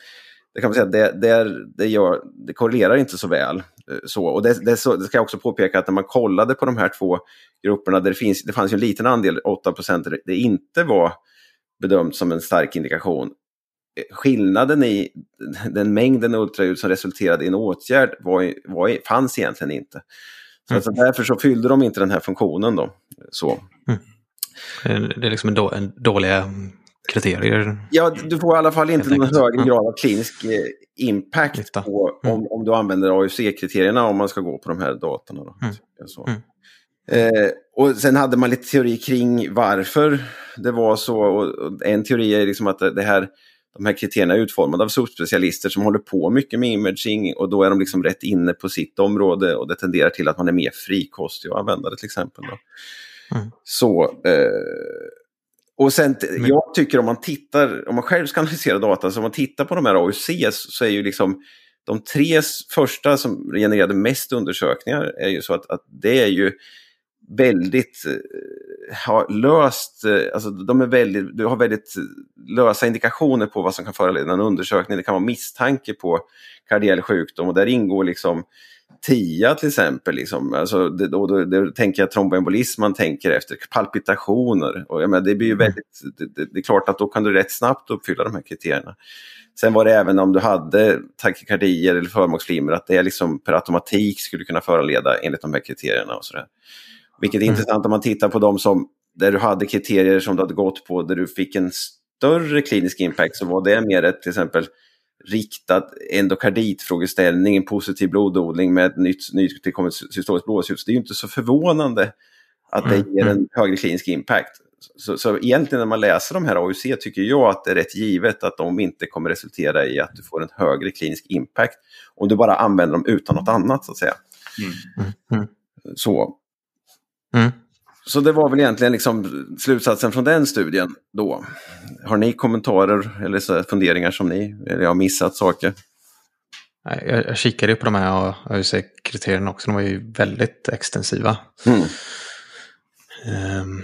Det kan man säga, det, det, det, gör, det korrelerar inte så väl. Eh, så. Och det, det, så, det ska jag också påpeka att när man kollade på de här två grupperna, där det, finns, det fanns en liten andel, 8 där det inte var bedömt som en stark indikation. Eh, skillnaden i den mängden ultraljud som resulterade i en åtgärd var, var, fanns egentligen inte. Så mm. alltså därför så fyllde de inte den här funktionen. Då. Så. Mm. Det är liksom en, då, en dåliga kriterier. Ja, du får i alla fall inte någon högre grad av klinisk eh, impact på, mm. om, om du använder AUC-kriterierna om man ska gå på de här datorna. Då. Mm. Så. Mm. Eh, och sen hade man lite teori kring varför det var så. Och en teori är liksom att det här, de här kriterierna är utformade av subspecialister som håller på mycket med imaging och då är de liksom rätt inne på sitt område och det tenderar till att man är mer frikostig att använda det till exempel. Då. Mm. Så, eh, och sen, Men... jag tycker om man tittar, om man själv ska analysera data, så om man tittar på de här AUC så är ju liksom de tre första som genererade mest undersökningar är ju så att, att det är ju väldigt eh, löst, eh, alltså de är väldigt, du har väldigt lösa indikationer på vad som kan föranleda en undersökning. Det kan vara misstanke på kardiell sjukdom och där ingår liksom TIA till exempel. Liksom. Alltså, det, då, då, då tänker jag tromboembolism man tänker efter, palpitationer. Och, jag menar, det, blir ju mm. väldigt, det, det, är klart att då kan du rätt snabbt uppfylla de här kriterierna. Sen var det även om du hade takykardier eller förmaksflimmer att det liksom per automatik skulle kunna föranleda enligt de här kriterierna. Och sådär. Vilket är mm. intressant om man tittar på de som, där du hade kriterier som du hade gått på där du fick en större klinisk impact så var det mer ett till exempel riktad endokarditfrågeställning, en positiv blododling med ett nytt nytillkommet systoliskt blåsljus. Det är ju inte så förvånande att det mm, ger en mm. högre klinisk impact. Så, så egentligen när man läser de här AUC tycker jag att det är rätt givet att de inte kommer resultera i att du får en högre klinisk impact om du bara använder dem utan något annat så att säga. Mm. Mm. Så. Mm. Så det var väl egentligen liksom slutsatsen från den studien då. Har ni kommentarer eller så funderingar som ni, eller jag har missat saker? Jag, jag kikade på de här AUC-kriterierna också, de var ju väldigt extensiva. Mm. Um,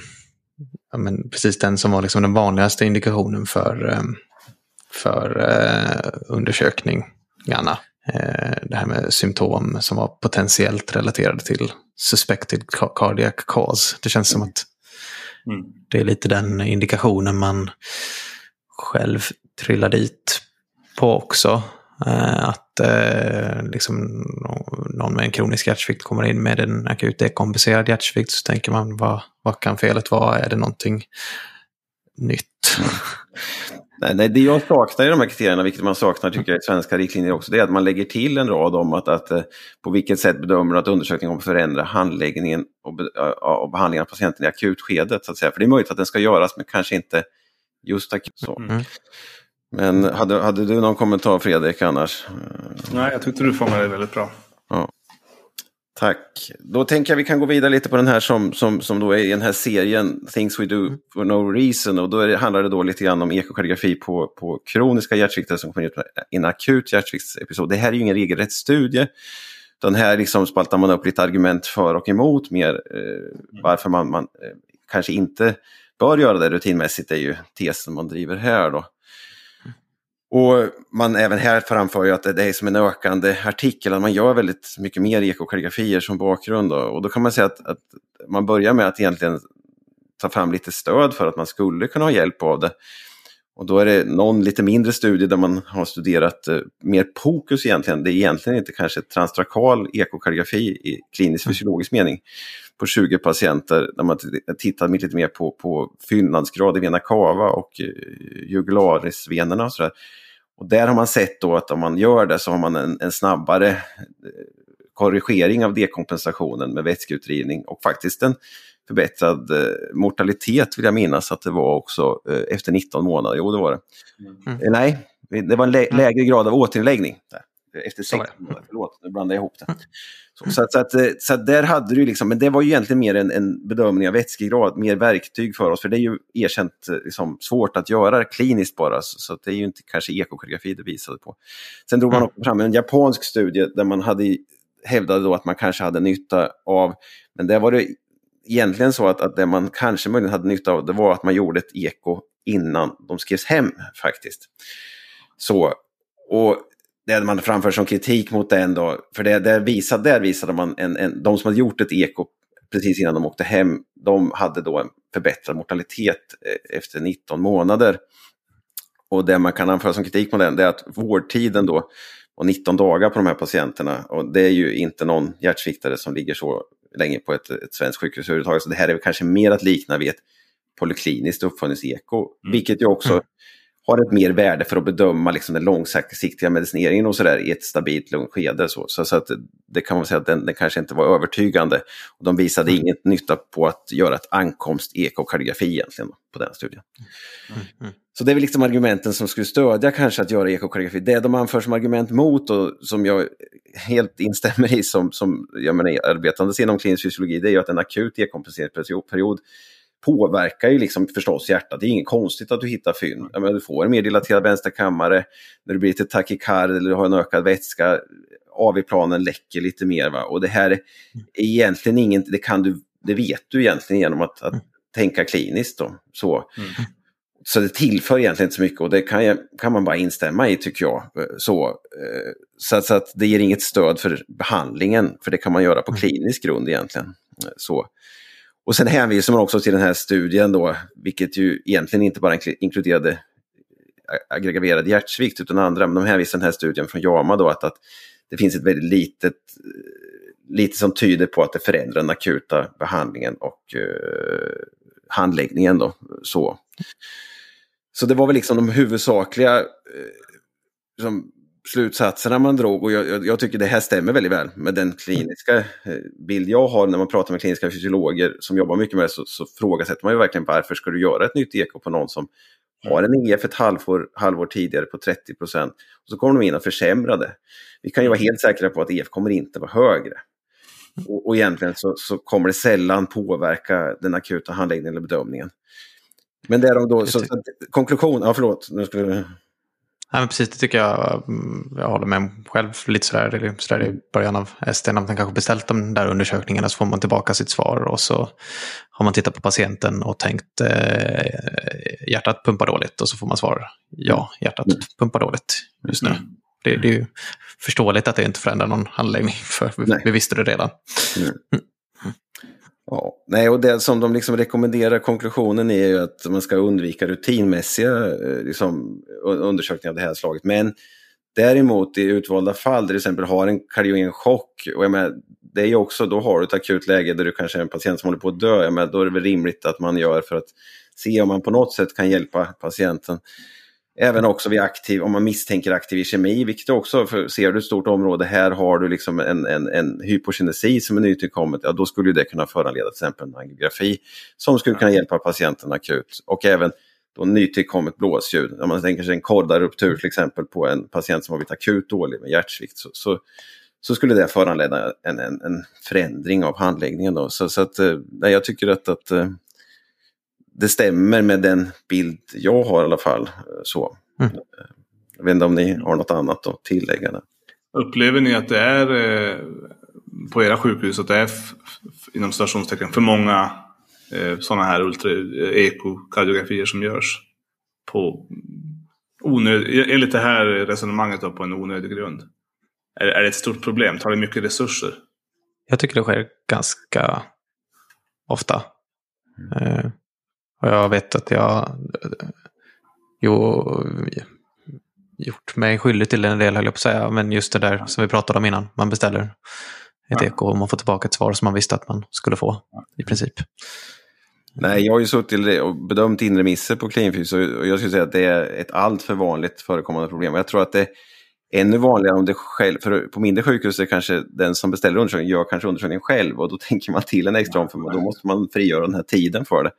ja, men precis den som var liksom den vanligaste indikationen för, um, för uh, undersökningarna. Uh, det här med symptom som var potentiellt relaterade till suspected cardiac cause. Det känns som att mm. det är lite den indikationen man själv trillar dit på också. Eh, att eh, liksom, någon med en kronisk hjärtsvikt kommer in med en akut dekompenserad hjärtsvikt så tänker man vad, vad kan felet vara? Är det någonting nytt? Nej, nej, det jag saknar i de här kriterierna, vilket man saknar tycker jag i svenska riktlinjer också, det är att man lägger till en rad om att, att eh, på vilket sätt bedömer att undersökningen kommer förändra handläggningen och, be, och behandlingen av patienten i akutskedet. Så att säga. För det är möjligt att den ska göras, men kanske inte just akut. Så. Mm. Men hade, hade du någon kommentar Fredrik annars? Nej, jag tyckte du fångade det väldigt bra. Tack. Då tänker jag vi kan gå vidare lite på den här som, som, som då är i den här serien Things We Do For No Reason. Och då det, handlar det då lite grann om ekokardiografi på, på kroniska hjärtsvikter som kommer ut i en akut hjärtsviktsepisod. Det här är ju ingen regelrätt studie. Den här liksom spaltar man upp lite argument för och emot mer. Eh, varför man, man eh, kanske inte bör göra det rutinmässigt är ju tesen man driver här då. Och man även här framför ju att det är som en ökande artikel, att man gör väldigt mycket mer ekokardiografier som bakgrund. Då. Och då kan man säga att, att, man börjar med att egentligen ta fram lite stöd för att man skulle kunna ha hjälp av det. Och då är det någon lite mindre studie där man har studerat eh, mer pokus egentligen. Det är egentligen inte kanske transtrakal ekokardiografi i klinisk mm. fysiologisk mening på 20 patienter där man tittar lite mer på, på fyllnadsgrad i vena cava och eh, jugularisvenerna och sådär. Och där har man sett då att om man gör det så har man en, en snabbare eh, korrigering av dekompensationen med vätskeutdrivning och faktiskt en förbättrad eh, mortalitet vill jag minnas att det var också efter 19 månader. Jo, det var det. Mm. Nej, det var en lä mm. lägre grad av återinläggning. Där. Efter 16 månader, förlåt, nu blandade jag ihop det. Mm. Så, så, att, så, att, eh, så att där hade du liksom, men det var ju egentligen mer en, en bedömning av vätskegrad, mer verktyg för oss, för det är ju erkänt eh, liksom, svårt att göra kliniskt bara, så, så det är ju inte kanske ekokardigrafi det visade på. Sen drog man också fram en japansk studie där man hade hävdade då att man kanske hade nytta av, men där var det egentligen så att, att det man kanske möjligen hade nytta av det var att man gjorde ett eko innan de skrevs hem faktiskt. Så, och det man framfört som kritik mot den då, för det, det visade, där visade man en, en, de som hade gjort ett eko precis innan de åkte hem, de hade då en förbättrad mortalitet eh, efter 19 månader. Och det man kan anföra som kritik mot den, det är att vårdtiden då var 19 dagar på de här patienterna. Och det är ju inte någon hjärtsviktare som ligger så länge på ett, ett svenskt sjukhus överhuvudtaget. Så det här är kanske mer att likna vid ett polykliniskt uppföljningseko. Mm. Vilket ju också mm. Har ett mer värde för att bedöma liksom den långsiktiga medicineringen och sådär i ett stabilt lungskede. Så, så, så, att det kan man säga att den, den, kanske inte var övertygande. Och de visade mm. inget nytta på att göra ett ankomst-ekokardiografi egentligen på den studien. Mm. mm. Så det är väl liksom argumenten som skulle stödja kanske att göra ekokardiografi. Det de anför som argument mot och som jag helt instämmer i som, som jag menar, arbetandes inom klinisk fysiologi, det är ju att en akut dekompenseringsperiod påverkar ju liksom förstås hjärtat. Det är inget konstigt att du hittar fynd. Menar, du får en mer dilaterad vänsterkammare, när du blir lite takikard eller du har en ökad vätska, AV-planen läcker lite mer. Va? Och det här är egentligen inget, det, kan du, det vet du egentligen genom att, att mm. tänka kliniskt. Då. Så. Mm så det tillför egentligen inte så mycket och det kan, jag, kan man bara instämma i tycker jag. Så, eh, så, så, att det ger inget stöd för behandlingen, för det kan man göra på mm. klinisk grund egentligen. Så. Och sen hänvisar man också till den här studien då, vilket ju egentligen inte bara inkluderade aggregerad hjärtsvikt utan andra, men de hänvisar den här studien från JAMA då att, att det finns ett väldigt litet, eh, lite som tyder på att det förändrar den akuta behandlingen och eh, handläggningen då. Så. Så det var väl liksom de huvudsakliga eh, liksom, slutsatserna man drog och jag, jag, tycker det här stämmer väldigt väl med den kliniska eh, bild jag har när man pratar med kliniska fysiologer som jobbar mycket med det så, så frågasätter man ju verkligen varför ska du göra ett nytt eko på någon som har en EF ett halvår, halvår tidigare på 30 procent. Och så kommer de in och försämrar det. Vi kan ju vara helt säkra på att EF kommer inte vara högre. Och, och egentligen så, så kommer det sällan påverka den akuta handläggningen eller bedömningen. Men det är de då, så, så konklusion, ja förlåt. Nu skulle... Nej, men precis, det tycker jag. Mm, jag håller med själv lite sådär, sådär i början av ST. När man kanske beställt de där undersökningarna så får man tillbaka sitt svar och så har man tittat på patienten och tänkt eh, hjärtat pumpar dåligt och så får man svar ja, hjärtat mm. pumpar dåligt just nu. Mm. Det, det, är ju förståeligt att det inte förändrar någon handläggning för vi, vi visste det redan. Mm. Ja, nej, och det som de liksom rekommenderar, konklusionen är ju att man ska undvika rutinmässiga eh, liksom, undersökningar av det här slaget. Men däremot i utvalda fall, till exempel har en kardiogen chock, och jag menar, det är ju också, då har du ett akut läge där du kanske är en patient som håller på att dö, jag menar, då är det väl rimligt att man gör för att se om man på något sätt kan hjälpa patienten. Även också vid aktiv, om man misstänker aktiv kemi, vilket också, för ser du ett stort område, här har du liksom en, en, en hypokinesi som är nytillkommet, ja då skulle det kunna föranleda till exempel en angiografi som skulle kunna hjälpa patienten akut. Och även då nytillkommet blåsljud, om man tänker sig en kordaruptur till exempel på en patient som har blivit akut dålig med hjärtsvikt, så, så, så skulle det föranleda en, en, en förändring av handläggningen. Då. Så, så att, eh, jag tycker att, att eh, det stämmer med den bild jag har i alla fall. Så. Mm. Jag vet inte om ni har något annat att tillägga. Där. Upplever ni att det är eh, på era sjukhus att det är inom stationstecken för många eh, sådana här ultra eh, ekokardiografier som görs på onöd, enligt det här resonemanget då, på en onödig grund? Är, är det ett stort problem? Tar det mycket resurser? Jag tycker det sker ganska ofta. Mm. Och jag vet att jag jo, gjort mig skyldig till en del, höll jag på att säga. Men just det där som vi pratade om innan. Man beställer ett ja. eko och man får tillbaka ett svar som man visste att man skulle få i princip. Nej, jag har ju suttit och bedömt inremisser på Cleanfys och jag skulle säga att det är ett alltför vanligt förekommande problem. Jag tror att det ännu vanligare om det själv, för på mindre sjukhus är kanske den som beställer undersökningen gör kanske undersökningen själv och då tänker man till en extra omförmån, då måste man frigöra den här tiden för det.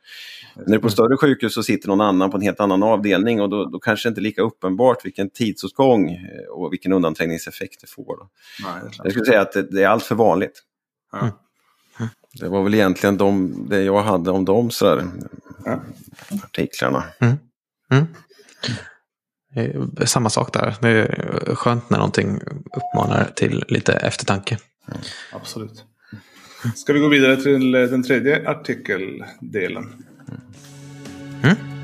När det är på större sjukhus så sitter någon annan på en helt annan avdelning och då, då kanske det inte är lika uppenbart vilken tidsåtgång eh, och vilken undanträngningseffekt det får. Då. Nej, jag skulle säga att det, det är allt för vanligt. Mm. Det var väl egentligen de, det jag hade om de sådär, ja. artiklarna. Mm. Mm. Samma sak där. Det är skönt när någonting uppmanar till lite eftertanke. Absolut. Ska vi gå vidare till den tredje artikeldelen? Mm.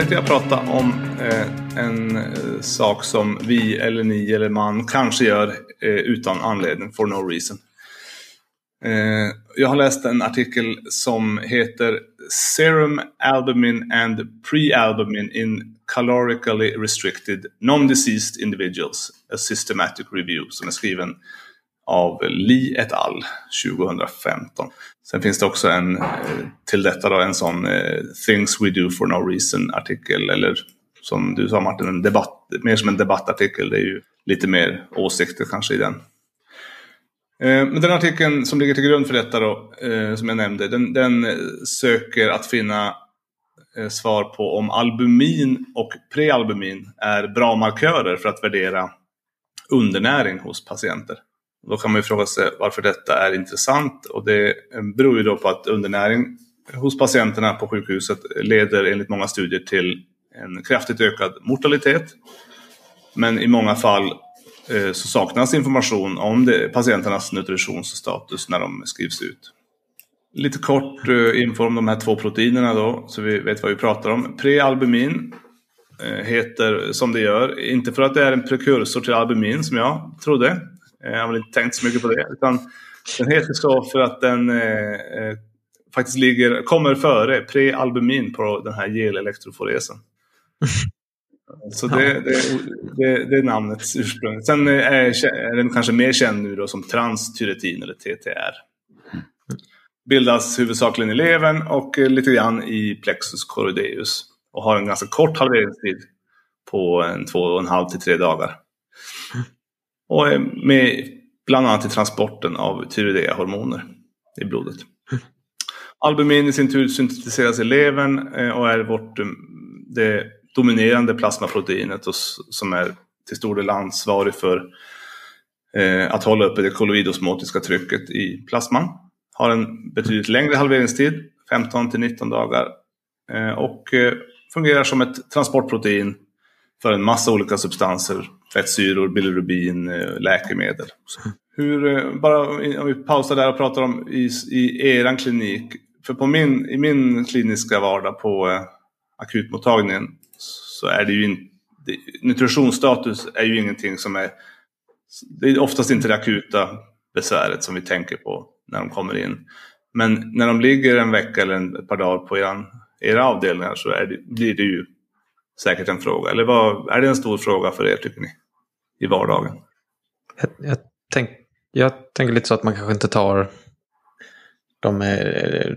Tänkte jag prata om eh, en eh, sak som vi eller ni eller man kanske gör eh, utan anledning, for no reason. Eh, jag har läst en artikel som heter Serum Albumin and Pre-Albumin in Calorically Restricted Non-Diseased Individuals, A Systematic Review, som är skriven av Li et al. 2015. Sen finns det också en eh, till detta då, en sån eh, Things We Do For No Reason artikel eller som du sa Martin, en debatt, mer som en debattartikel. Det är ju lite mer åsikter kanske i den. Eh, men den artikeln som ligger till grund för detta då, som jag nämnde, den, den söker att finna svar på om albumin och prealbumin är bra markörer för att värdera undernäring hos patienter. Då kan man ju fråga sig varför detta är intressant och det beror ju då på att undernäring hos patienterna på sjukhuset leder enligt många studier till en kraftigt ökad mortalitet. Men i många fall eh, så saknas information om det, patienternas nutritionsstatus när de skrivs ut. Lite kort eh, info om de här två proteinerna då, så vi vet vad vi pratar om. Prealbumin eh, heter som det gör, inte för att det är en prekursor till albumin som jag trodde, jag har väl inte tänkt så mycket på det. Utan den heter så för att den eh, eh faktiskt ligger, kommer före prealbumin på den här gelelektroforesen. Så det, det, det, det, är namnets ursprung. Sen är, är den kanske mer känd nu då som transtyretin eller TTR. Bildas huvudsakligen i levern och lite grann i plexus choroideus. Och har en ganska kort halveringstid på en två och en halv till tre dagar. Och är med bland annat i transporten av tyreoidea-hormoner i blodet. Albumin i sin tur syntetiseras i levern eh, och är vårt, eh, det dominerande plasmaproteinet som är till stor del ansvarig för eh, att hålla uppe det kolloidosmotiska trycket i plasman. Har en betydligt längre halveringstid, 15 till 19 dagar. Och fungerar som ett transportprotein för en massa olika substanser fettsyror, bilirubin, eh, läkemedel. Hur, eh, bara om vi pausar där och pratar om i, i er klinik. För på min, i min kliniska vardag på eh, akutmottagningen så är det ju inte nutritionsstatus är ju ingenting som är det är oftast inte det akuta besväret som vi tänker på när de kommer in. Men när de ligger en vecka eller ett par dagar på er, era avdelningar så det, blir det ju säkert en fråga. Eller vad, är det en stor fråga för er tycker ni? I vardagen? Jag, jag, tänk, jag tänker lite så att man kanske inte tar de eh,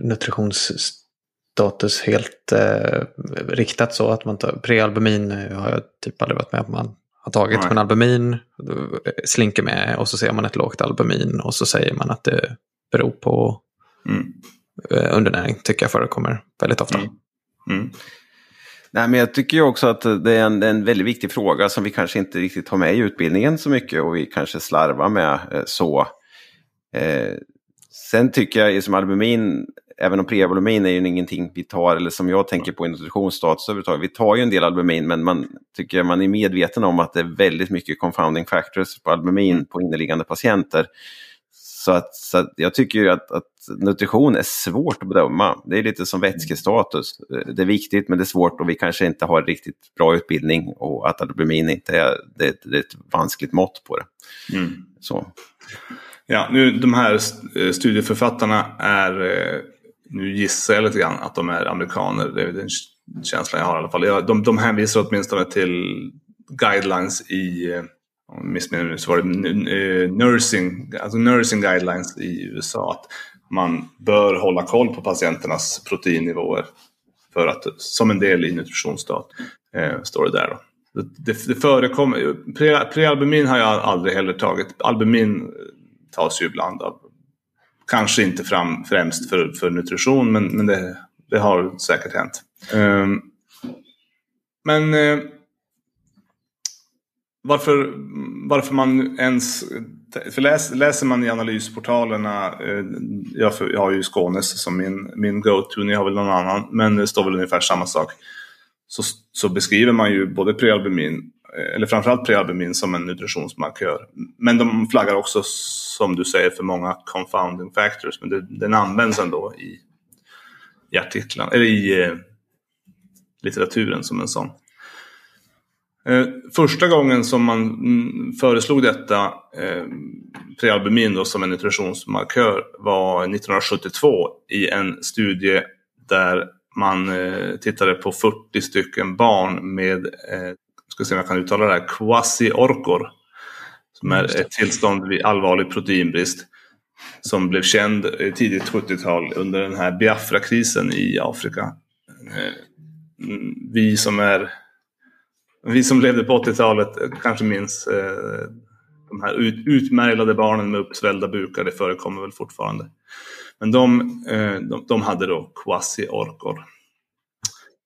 nutritionsstatus helt eh, riktat så att man tar prealbumin eh, har jag typ aldrig varit med om man har tagit. Nej. Men albumin eh, slinker med och så ser man ett lågt albumin och så säger man att det beror på mm. undernäring. Tycker jag förekommer väldigt ofta. Mm. Mm. Nej, men jag tycker också att det är en, en väldigt viktig fråga som vi kanske inte riktigt har med i utbildningen så mycket och vi kanske slarvar med eh, så. Eh, sen tycker jag som albumin, även om prealbumin är ju ingenting vi tar, eller som jag tänker på i nutritionsstatus överhuvudtaget, vi tar ju en del albumin men man tycker man är medveten om att det är väldigt mycket confounding factors på albumin på inneliggande patienter. Så, att, så att jag tycker ju att, att, nutrition är svårt att bedöma. Det är lite som vätskestatus. Det är viktigt men det är svårt och vi kanske inte har riktigt bra utbildning och att albumin inte är, det, det är ett vanskligt mått på det. Mm. Så. Ja, nu de här eh, studieförfattarna är, eh, nu gissar jag lite grann att de är amerikaner. Det är den känslan jag har i alla fall. De, de hänvisar åtminstone till guidelines i eh, om missminner mig så var det eh, nursing, alltså nursing guidelines i USA. Att man bör hålla koll på patienternas proteinnivåer för att, som en del i nutritionsstat. Eh, står det där då. Det, det, förekommer, pre, prealbumin har jag aldrig heller tagit. Albumin eh, tas ju ibland av, kanske inte fram främst för, för nutrition men, men det, det har säkert hänt. Eh, men eh, varför, varför man ens... För läs, läser man i analysportalerna, uh, jag, jag har ju Skånes som min, min go-to, ni har väl någon annan, men det står väl ungefär samma sak. Så, så beskriver man ju både prealbumin eh, eller framförallt prealbumin som en nutritionsmarkör. Men de flaggar också, som du säger, för många confounding factors. Men det, den används ändå i, i artiklarna, eller i eh, litteraturen som en sån. Eh, första gången som man mm, föreslog detta, eh, prealbumin då, som en nutritionsmarkör, var 1972 i en studie där man eh, tittade på 40 stycken barn med ska se om jag kan uttala det här, quasi-orkor. Som är ett tillstånd vid allvarlig proteinbrist. Som blev känd tidigt 70-tal under den här Biafra-krisen i Afrika. Eh, vi som är vi som levde på 80-talet eh, kanske minns eh, de här ut, utmärglade barnen med uppsvällda bukar, det förekommer väl fortfarande. Men de, eh, de, de hade då quasi-orkor.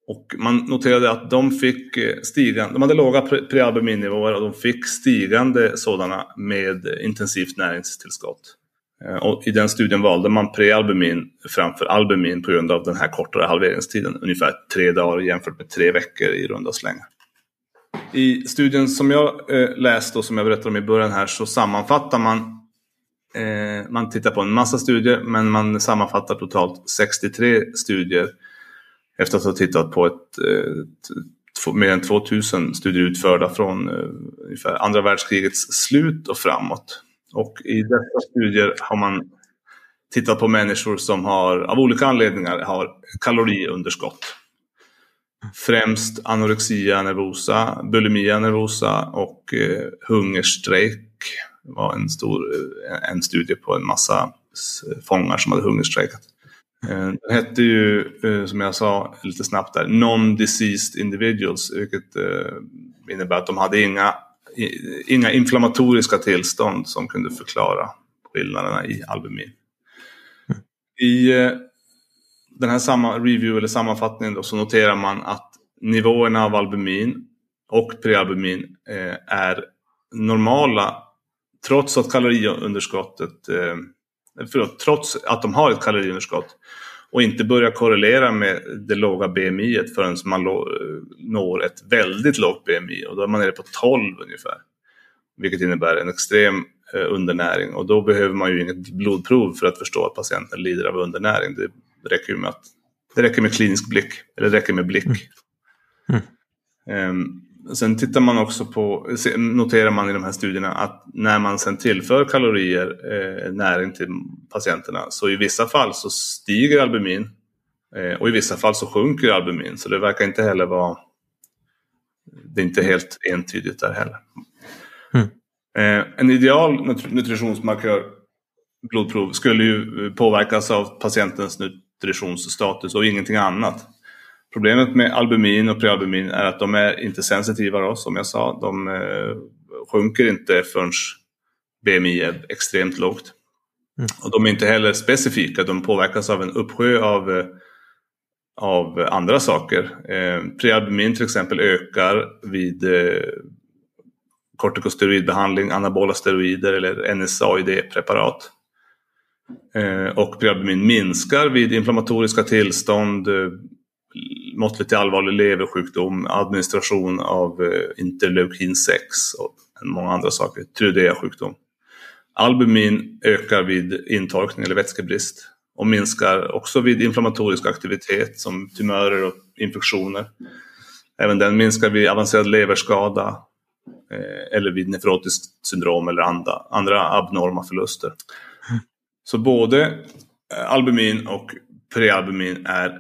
Och man noterade att de fick eh, stigande, de hade låga prealbuminnivåer och de fick stigande sådana med intensivt näringstillskott. Eh, och I den studien valde man prealbumin framför albumin på grund av den här kortare halveringstiden, ungefär tre dagar jämfört med tre veckor i runda slängar. I studien som jag eh, läste och som jag berättade om i början här så sammanfattar man eh, Man tittar på en massa studier men man sammanfattar totalt 63 studier efter att ha tittat på ett, eh, ett mer än 2000 studier utförda från eh, ungefär andra världskrigets slut och framåt. Och i dessa studier har man tittat på människor som har, av olika anledningar har kaloriunderskott. Främst anorexia nervosa, bulimia nervosa och eh, hungerstrejk var en stor en studie på en massa fångar som hade hungerstrejkat. Eh, den hette ju, eh, som jag sa lite snabbt där, Non-Diseased Individuals, vilket eh, innebär att de hade inga, inga inflammatoriska tillstånd som kunde förklara skillnaderna i albumin. I den här samma review eller sammanfattningen då, så noterar man att nivåerna av albumin och prealbumin eh, är normala trots att kaloriunderskottet eh, förlåt, trots att de har ett kaloriunderskott och inte börjar korrelera med det låga BMI förrän man når ett väldigt lågt BMI och då är man nere på 12 ungefär. Vilket innebär en extrem eh, undernäring och då behöver man ju inget blodprov för att förstå att patienten lider av undernäring. Det räcker med, att, det räcker med klinisk blick, eller det räcker med blick. Mm. Mm. Um, Sen tittar man också på, noterar man i de här studierna att när man sen tillför kalorier, eh, näring till patienterna, så i vissa fall så stiger albumin eh, och i vissa fall så sjunker albumin. Så det verkar inte heller vara, det är inte helt entydigt där heller. Mm. Eh, en ideal nutritionsmarkör, blodprov, skulle ju påverkas av patientens nutritionsstatus och ingenting annat. Problemet med albumin och prealbumin är att de är inte sensitiva då, som jag sa. De eh, sjunker inte förrän BMI är extremt lågt. Mm. Och de är inte heller specifika, de påverkas av en uppsjö av, eh, av andra saker. Eh, prealbumin till exempel ökar vid eh, kortikosteroidbehandling, anabola steroider eller NSAID-preparat. Eh, och prealbumin minskar vid inflammatoriska tillstånd, eh, måttligt till allvarlig leversjukdom, administration av eh, interleukin 6 och många andra saker, Trudea-sjukdom. Albumin ökar vid intorkning eller vätskebrist och minskar också vid inflammatorisk aktivitet som tumörer och infektioner. Även den minskar vid avancerad leverskada eller vid nefrotiskt syndrom eller andra, andra abnorma förluster. Så både eh, albumin och prealbumin är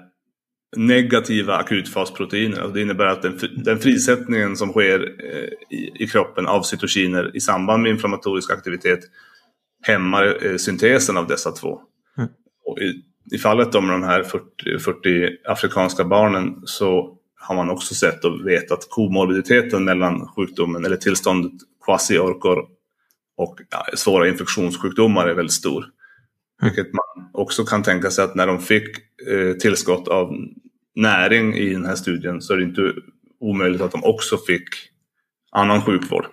negativa akutfasproteiner. Alltså det innebär att den, den frisättningen som sker eh, i, i, kroppen av cytokiner i samband med inflammatorisk aktivitet hämmar eh, syntesen av dessa två. Mm. Och i, I fallet om de här 40, 40 afrikanska barnen så har man också sett och vet att komorbiditeten mellan sjukdomen eller tillståndet quasi-orkor och ja, svåra infektionssjukdomar är väldigt stor. Mm. Vilket man också kan tänka sig att när de fick eh, tillskott av näring i den här studien så är det inte omöjligt att de också fick annan sjukvård.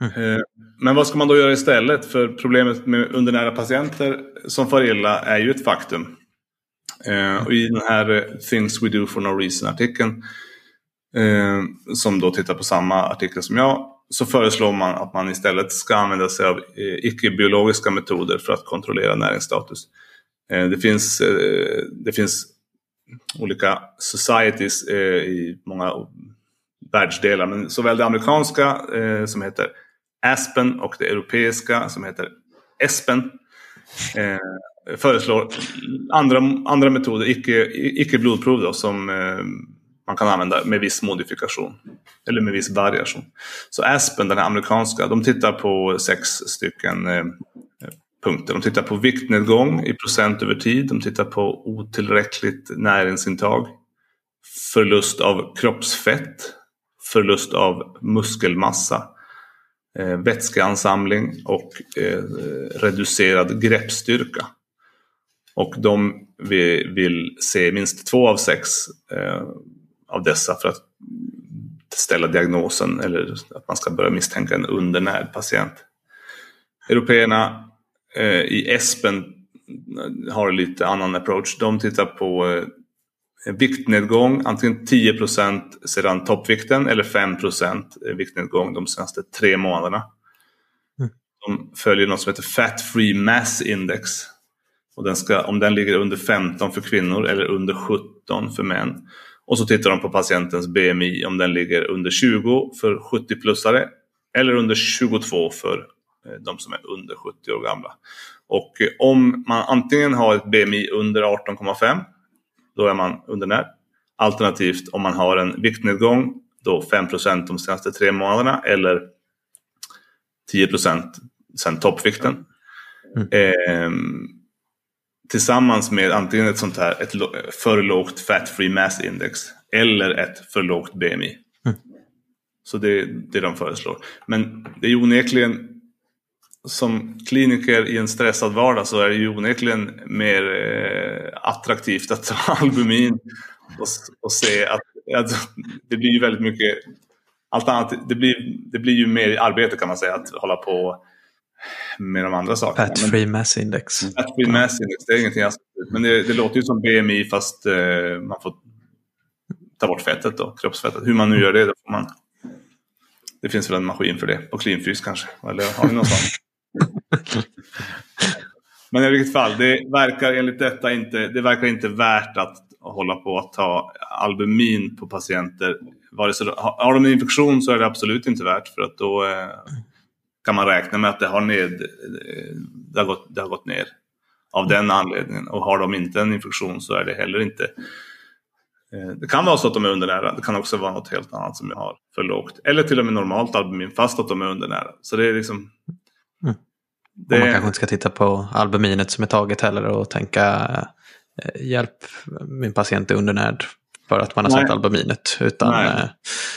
Mm. Eh, men vad ska man då göra istället? För problemet med undernära patienter som far illa är ju ett faktum. Eh, och I den här eh, Things We Do For No Reason-artikeln, som då tittar på samma artikel som jag, så föreslår man att man istället ska använda sig av eh, icke-biologiska metoder för att kontrollera näringsstatus. Eh, det finns, eh, det finns olika societies i många världsdelar, men såväl det amerikanska som heter Aspen och det europeiska som heter Espen föreslår andra, andra metoder, icke, icke blodprov då, som man kan använda med viss modifikation. Eller med viss variation. Så Aspen, den här amerikanska, de tittar på sex stycken eh, punkter. De tittar på viktnedgång i procent över tid. De tittar på otillräckligt näringsintag. Förlust av kroppsfett. Förlust av muskelmassa eh, vätskeansamling och eh, reducerad greppstyrka. Och de vill se minst två av sex eh, av dessa för att ställa diagnosen eller att man ska börja misstänka en undernärd patient. Européerna eh, i ESPEN har lite annan approach. De tittar på eh, viktnedgång, antingen 10% sedan toppvikten eller 5% viktnedgång de senaste tre månaderna. Mm. De följer något som heter Fat Free Mass Index. Och den ska, om den ligger under 15 för kvinnor eller under 17 för män. Och så tittar de på patientens BMI om den ligger under 20 för 70-plussare eller under 22 för eh, de som är under 70 år gamla. Och eh, om man antingen har ett BMI under 18,5 då är man undernärd. Alternativt om man har en viktnedgång, då 5% de senaste tre månaderna eller 10 sen toppvikten. Mm. Eh, tillsammans med antingen ett sånt här ett för lågt fat free mass index eller ett för lågt BMI. Mm. Så det är det de föreslår. Men det är onekligen som kliniker i en stressad vardag så är det ju onekligen mer eh, attraktivt att ta albumin och, och se att, att, det blir ju väldigt mycket allt annat, det blir, det blir ju mer arbete kan man säga att hålla på med de andra sakerna. Fat free mass index. Fat free mass index, det är ingenting jag Men det, det låter ju som BMI fast eh, man får ta bort fettet då, kroppsfettet. Hur man nu gör det, då får man det finns väl en maskin för det, på Cleanfrys kanske? Eller har ni någon sån? Men i vilket fall, det verkar enligt detta inte, det verkar inte värt att hålla på att ta albumin på patienter. Vare sig, har de en infektion så är det absolut inte värt för att då eh, kan man räkna med att det har, ned, det har, gått, det har gått ner av den anledningen. Och har de inte en infektion så är det heller inte eh, det kan vara så att de är undernära. Det kan också vara något helt annat som har för lågt. Eller till och med normalt albumin fast att de är undernära. Så det är liksom Mm. Det... man kanske inte ska titta på albuminet som är taget heller och tänka eh, hjälp, min patient är undernärd för att man har sett albuminet utan Nej. Eh,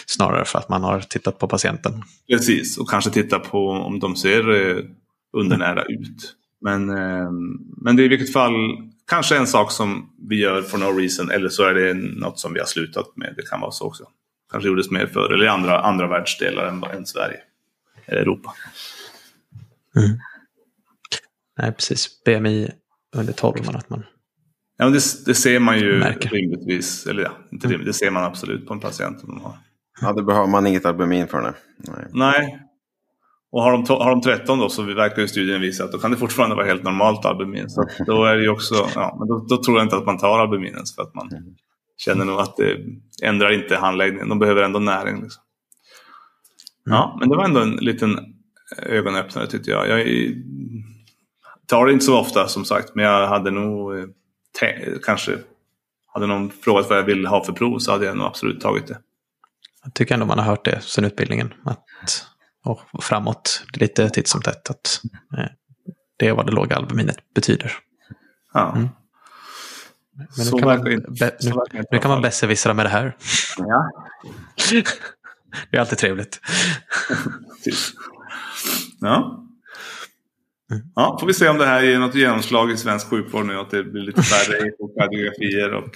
snarare för att man har tittat på patienten. Precis, och kanske titta på om de ser eh, undernära ut. Men, men det är i vilket fall kanske en sak som vi gör for no reason eller så är det något som vi har slutat med. Det kan vara så också. Kanske gjordes mer förr eller i andra, andra världsdelar än, än Sverige eller Europa. Mm. Nej, precis. BMI under 12 man att man Ja, det, det ser man ju märker. rimligtvis. Eller ja, inte rimligt, det ser man absolut på en patient. Om de har. Ja, det behöver man inget albumin för. Det. Nej. Nej. Och har de, har de 13 då så verkar ju studien visa att då kan det fortfarande vara helt normalt albumin. Så då är det ju också, ja, men då, då, tror jag inte att man tar albumin ens för att man mm. känner nog att det ändrar inte handläggningen. De behöver ändå näring. Liksom. Ja, men det var ändå en liten ögonöppnare tyckte jag. Jag tar det inte så ofta som sagt, men jag hade nog kanske hade någon frågat vad jag ville ha för prov så hade jag nog absolut tagit det. Jag tycker ändå man har hört det sen utbildningen. Att, och framåt lite titt som tätt. Att, eh, det är vad det låga albuminet betyder. Ja. Mm. Men Så nu kan man, inte- be, så nu, nu kan man besserwissra med det här. Ja, Det är alltid trevligt. Ja. Mm. Ja, får vi se om det här ger något genomslag i svensk sjukvård nu. Att det blir lite färre ekokardiografier och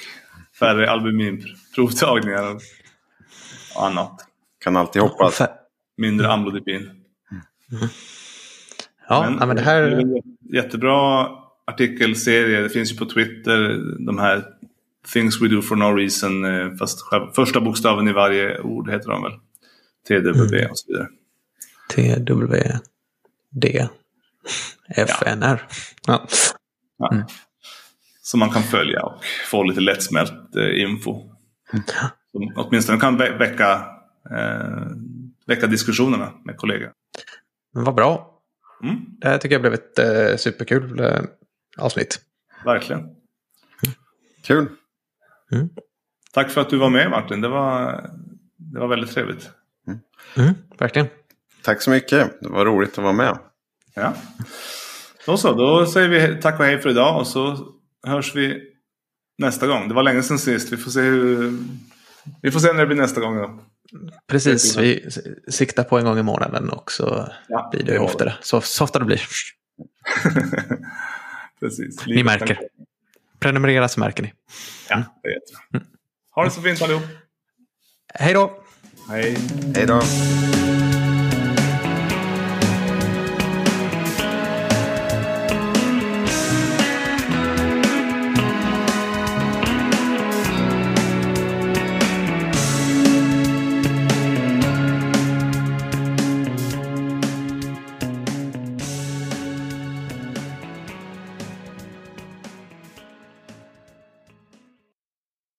färre albuminprovtagningar och annat. Kan alltid hoppas. Mindre amlodipin. ja, men, men det här... jättebra artikelserie. Det finns ju på Twitter de här Things We Do For No Reason. eh, Fast första bokstaven i varje ord heter de väl. TW Mm. och så vidare. TWD. FNR. Ja. Ja. Mm. Som man kan följa och få lite lättsmält eh, info. Som åtminstone kan vä- väcka, eh, väcka diskussionerna med kollegor. Men vad bra. Mm, Det här tycker jag blev ett eh, superkul eh, avsnitt. verkligen. Kul. Tack för att du var med Martin. Det var, det var väldigt trevligt. Mm, verkligen. Tack så mycket. Det var roligt att vara med. Ja. Då så, då säger vi tack och hej för idag och så hörs vi nästa gång. Det var länge sedan sist. Vi får se hur... Vi får se när det blir nästa gång då. Precis, vi siktar på en gång i månaden och så Ja, blir det det oftare. Så, så ofta det blir. Precis. Ni märker. Prenumerera så märker ni. Ja, det är jättebra. Ha det så fint allihop. Hej då! Hej. Hej då.